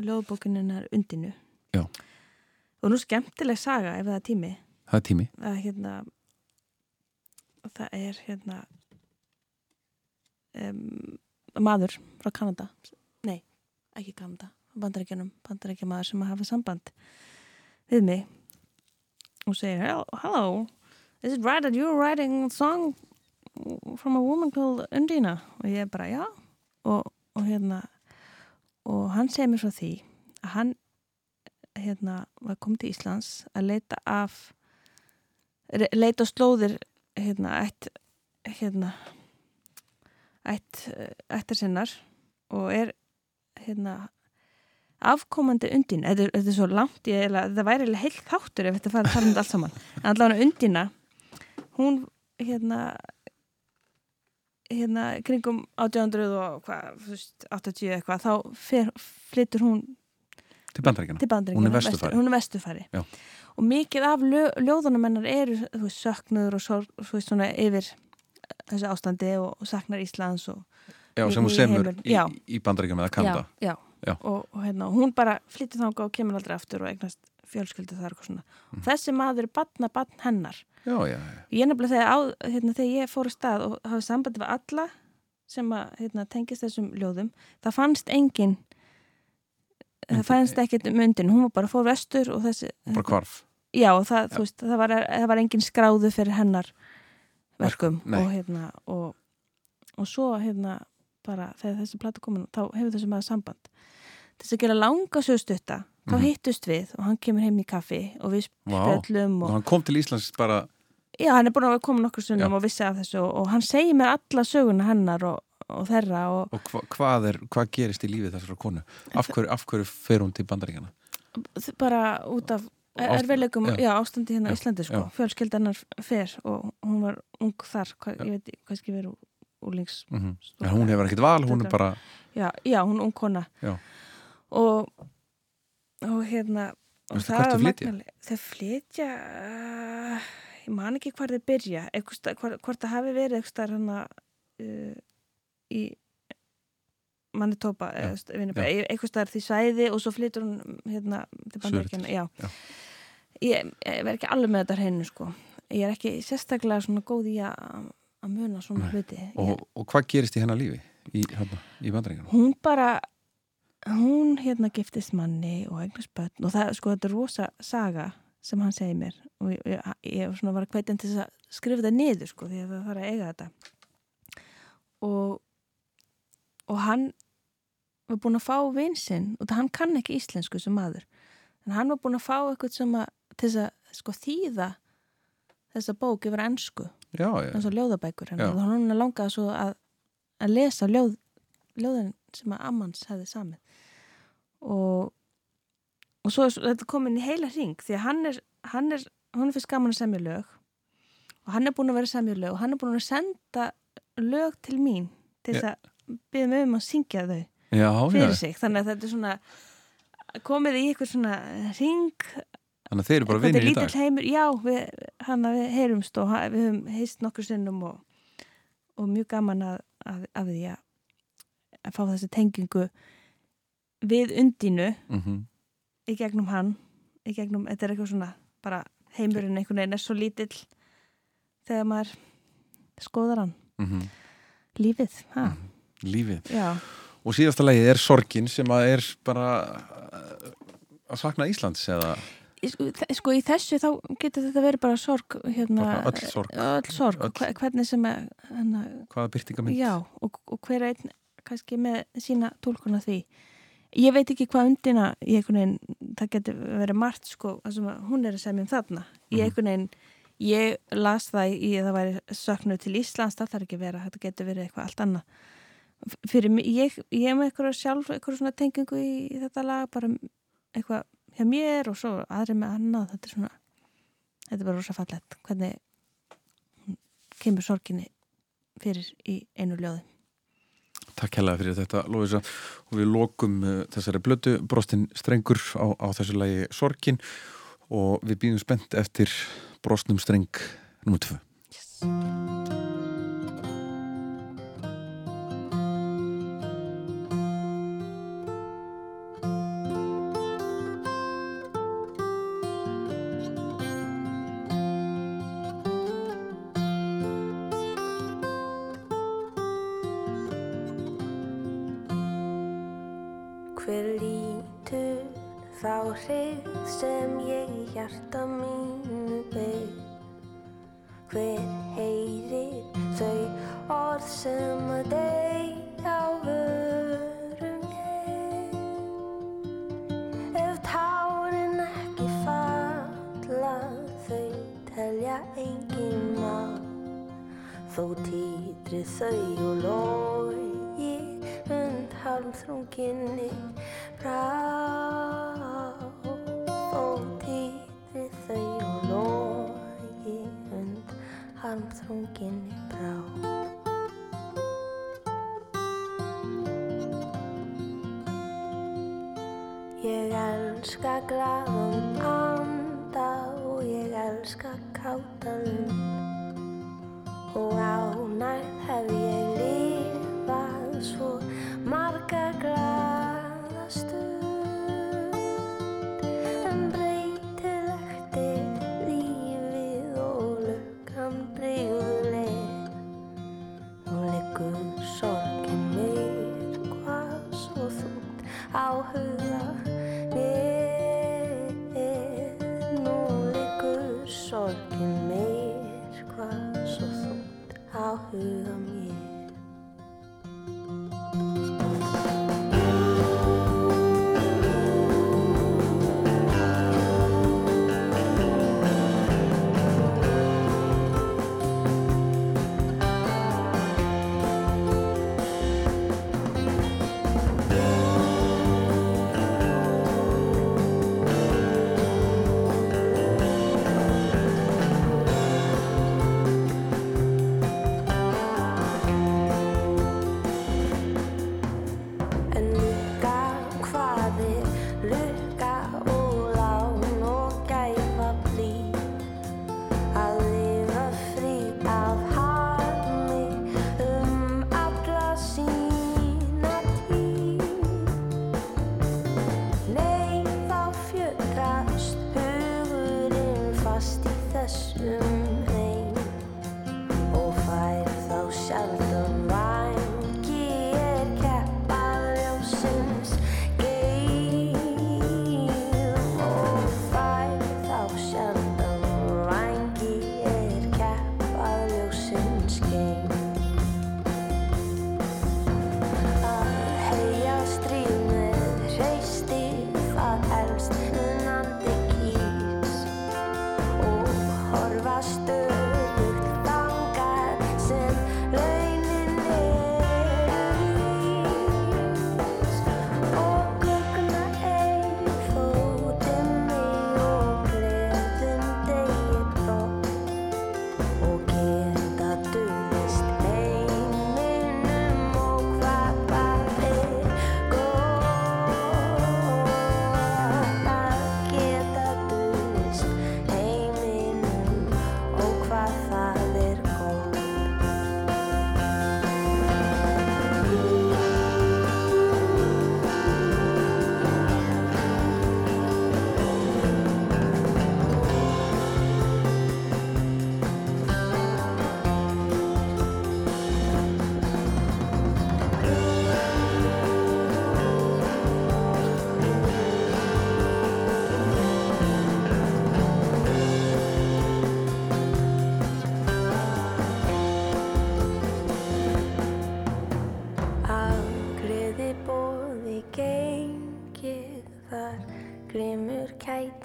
Speaker 2: ljóðbókininnar undinu.
Speaker 3: Já.
Speaker 2: og nú skemmtileg saga ef það er tími.
Speaker 3: Það er tími.
Speaker 2: Að hérna það er hérna um, maður frá Kanada. Nei, ekki Kanada. Bandarækjanum, bandarækjamaður sem hafa samband við mig og segir hello, is it right that you're writing a song from a woman called Undina? Og ég bara já. Og, og hérna og hann segir mér frá því að hann hérna var komið til Íslands að leita af leita á slóðir hérna ætt hérna ætt, ættar sinnar og er hérna afkomandi undin þetta er, þetta er svo langt, ég, þetta væri heilt þáttur ef þetta fara að tala um þetta allt saman. En allavega undina hún hérna hérna kringum 1800 og hvað, þú veist, 80 eitthvað þá fer, flytur hún
Speaker 3: til bandaríkjana Hún er vesturfari.
Speaker 2: hún er vestufari og mikið af ljó, ljóðunum hennar eru þú veist, söknuður og veist, svona yfir þessu ástandi og, og saknar Íslands og
Speaker 3: Já,
Speaker 2: í-
Speaker 3: sem hún
Speaker 2: í
Speaker 3: semur í, í bandaríkjana eða Kanada.
Speaker 2: Já, já.
Speaker 3: Já.
Speaker 2: Og, og hérna, hún bara flyttur þangað og kemur aldrei aftur og eignast fjölskyldu þar og svona.
Speaker 3: Mm.
Speaker 2: þessi maður er batna batn hennar.
Speaker 3: Já,
Speaker 2: ég nefnilega þegar, á, hérna, þegar ég fór að stað og hafði sambandi við alla sem að hérna, tengist þessum ljóðum það fannst engin það fannst ekkert um undin hún var bara fór vestur og þessi
Speaker 3: bara hvarf.
Speaker 2: Já, það, veist, það var, það var engin skráðu fyrir hennar verkum
Speaker 3: Nei.
Speaker 2: og hérna og, og svo hérna bara þegar þessi plata komin þá hefur þessi maður samband. Til þess að gera langa sögstutta þá
Speaker 3: Mhm.
Speaker 2: hittust við og hann kemur heim í kaffi og við spjöllum
Speaker 3: og
Speaker 2: og,
Speaker 3: hann kom til Íslands bara
Speaker 2: já, hann er búin að koma nokkur sunnum og vissi af þessu og, og hann segir mér alla söguna hennar og, og þeirra og
Speaker 3: og hva, hvað, er, hvað gerist í lífið þessara konu? Af hverju, af hverju fer hún til bandaríkjana
Speaker 2: bara út af Erfiðleikum,
Speaker 3: já.
Speaker 2: já, ástandi hérna
Speaker 3: Já,
Speaker 2: Íslandi sko, fjölskyldanar fer og hún var ung þar, hvað,
Speaker 3: Já.
Speaker 2: ég veit kannski verið úlings
Speaker 3: mm -hmm.
Speaker 2: Stúlka.
Speaker 3: hún hefur ekkert val, hún er bara
Speaker 2: já, já, hún er ung kona og og hérna og
Speaker 3: Veistu hvert þau
Speaker 2: var
Speaker 3: flytja?
Speaker 2: magnaleg- þau flytja uh, ég man ekki hvar þau byrja hvort, það hafi verið hana uh, í Manitoba einhvers staðar því svæði og svo flytur hún hérna til bandaríkjana ég, ég verð ekki alveg með þetta hreinu sko. Ég er ekki sérstaklega svona góð í að muna svona
Speaker 3: Nei.
Speaker 2: hluti.
Speaker 3: Og, og hvað gerist í hennar lífi í, hérna, í bandringunum?
Speaker 2: hún bara hún hérna giftist manni og eignast börn og það, sko, þetta er rosa saga sem hann segir mér. Og ég, ég, ég svona var að hveitin til að skrifa þetta niður, sko, því að það fara að eiga þetta. Og og hann var búin að fá vinsinn og hann kann ekki íslensku sem maður. En hann var búin að fá eitthvað sem að til þess að sko þýða þessa bók yfir ennsku eins og ljóðabækur
Speaker 3: Já.
Speaker 2: hennar og hann langaði svo að, að lesa ljóð, ljóðin sem að Ammans hefði samið. Og og svo er þetta komin í heila hring því að hann er, hann er er fyrst gaman að semja lög. Og hann er búin að vera semja lög. Og hann er búin að senda lög til mín til þess að byggja mig um að syngja þau
Speaker 3: já,
Speaker 2: fyrir
Speaker 3: já.
Speaker 2: sig. Þannig að þetta er svona komið í eitthvað svona hring.
Speaker 3: Þannig að þeir eru bara vinnir í dag.
Speaker 2: heimur, já, við, hann að við heyrumst og við höfum heist nokkur sinnum og, og mjög gaman að, að, að því að, að fá þessi tengingu við undinu
Speaker 3: mm
Speaker 2: í gegnum hann, í gegnum, þetta er eitthvað svona, bara heimurinn einhvern veginn er svo lítill þegar maður skoðar hann.
Speaker 3: -hmm.
Speaker 2: Lífið, ha,
Speaker 3: Lífið
Speaker 2: já,
Speaker 3: Og síðasta lagið er Sorgin sem að er bara uh, að sakna Íslands eða
Speaker 2: sko, sko í þessu þá getur þetta verið bara sorg, hérna,
Speaker 3: öll sorg.
Speaker 2: öll sorg,
Speaker 3: Öll.
Speaker 2: Hve- hvernig sem er, hérna,
Speaker 3: hvaða byrtingamind?
Speaker 2: Já, og, og hver einn kannski með sína tólkuna því. Ég veit ekki hvað undina í einhvern veginn, það getur verið margt sko, hún er að semja um þarna. Í
Speaker 3: Mhm.
Speaker 2: einhvern veginn, ég las það í að það væri söknuð til Íslands, það þarf ekki að vera, þetta getur verið eitthvað allt annað. Fyrir mig, ég, ég er með eitthvað sjálf, eitthvað svona tengingu í, í þetta lag, bara eitthvað hjá mér og svo aðri með annað, þetta er svona, þetta er bara rosa fallett, hvernig kemur sorginni fyrir í einu ljóði.
Speaker 3: Takk hella fyrir þetta, Lóisa og við lokum uh, þessari blötu brostin strengur á, á þessu lagi Sorgin og við býðum spennt eftir brostnum streng nr. 2
Speaker 1: Hver lítur þá hrigð sem ég í hjarta mínu beig? Hver heyrir þau orð sem að deyja á vörum ég? Ef tárin ekki falla þau telja engin má Þó týtri þau og und halmþrunginni brá Þó týtri þau og logi und halmþrunginni brá. Ég elska glaðan anda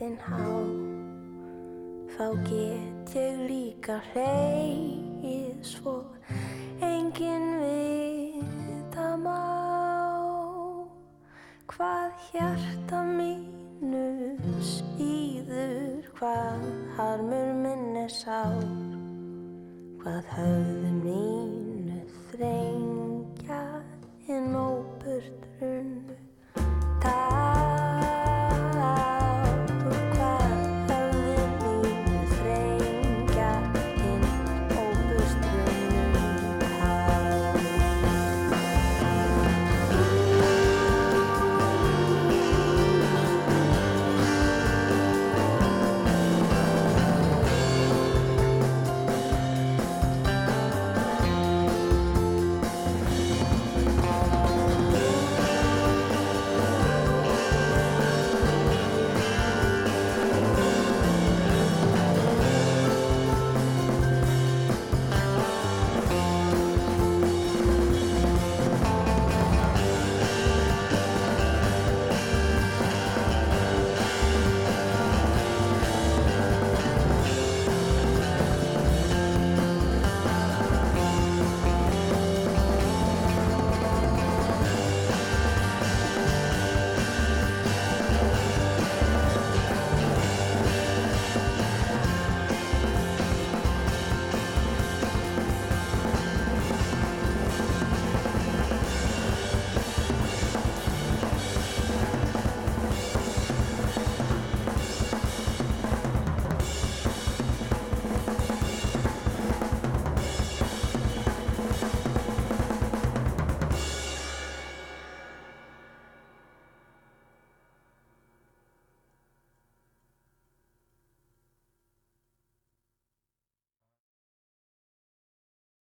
Speaker 1: haldin á þá get ég líka hleyið svo engin vita má. Hvað hjarta mínu síður hvað harmur minni sár. Hvað höfðu mínu þrengja en óburt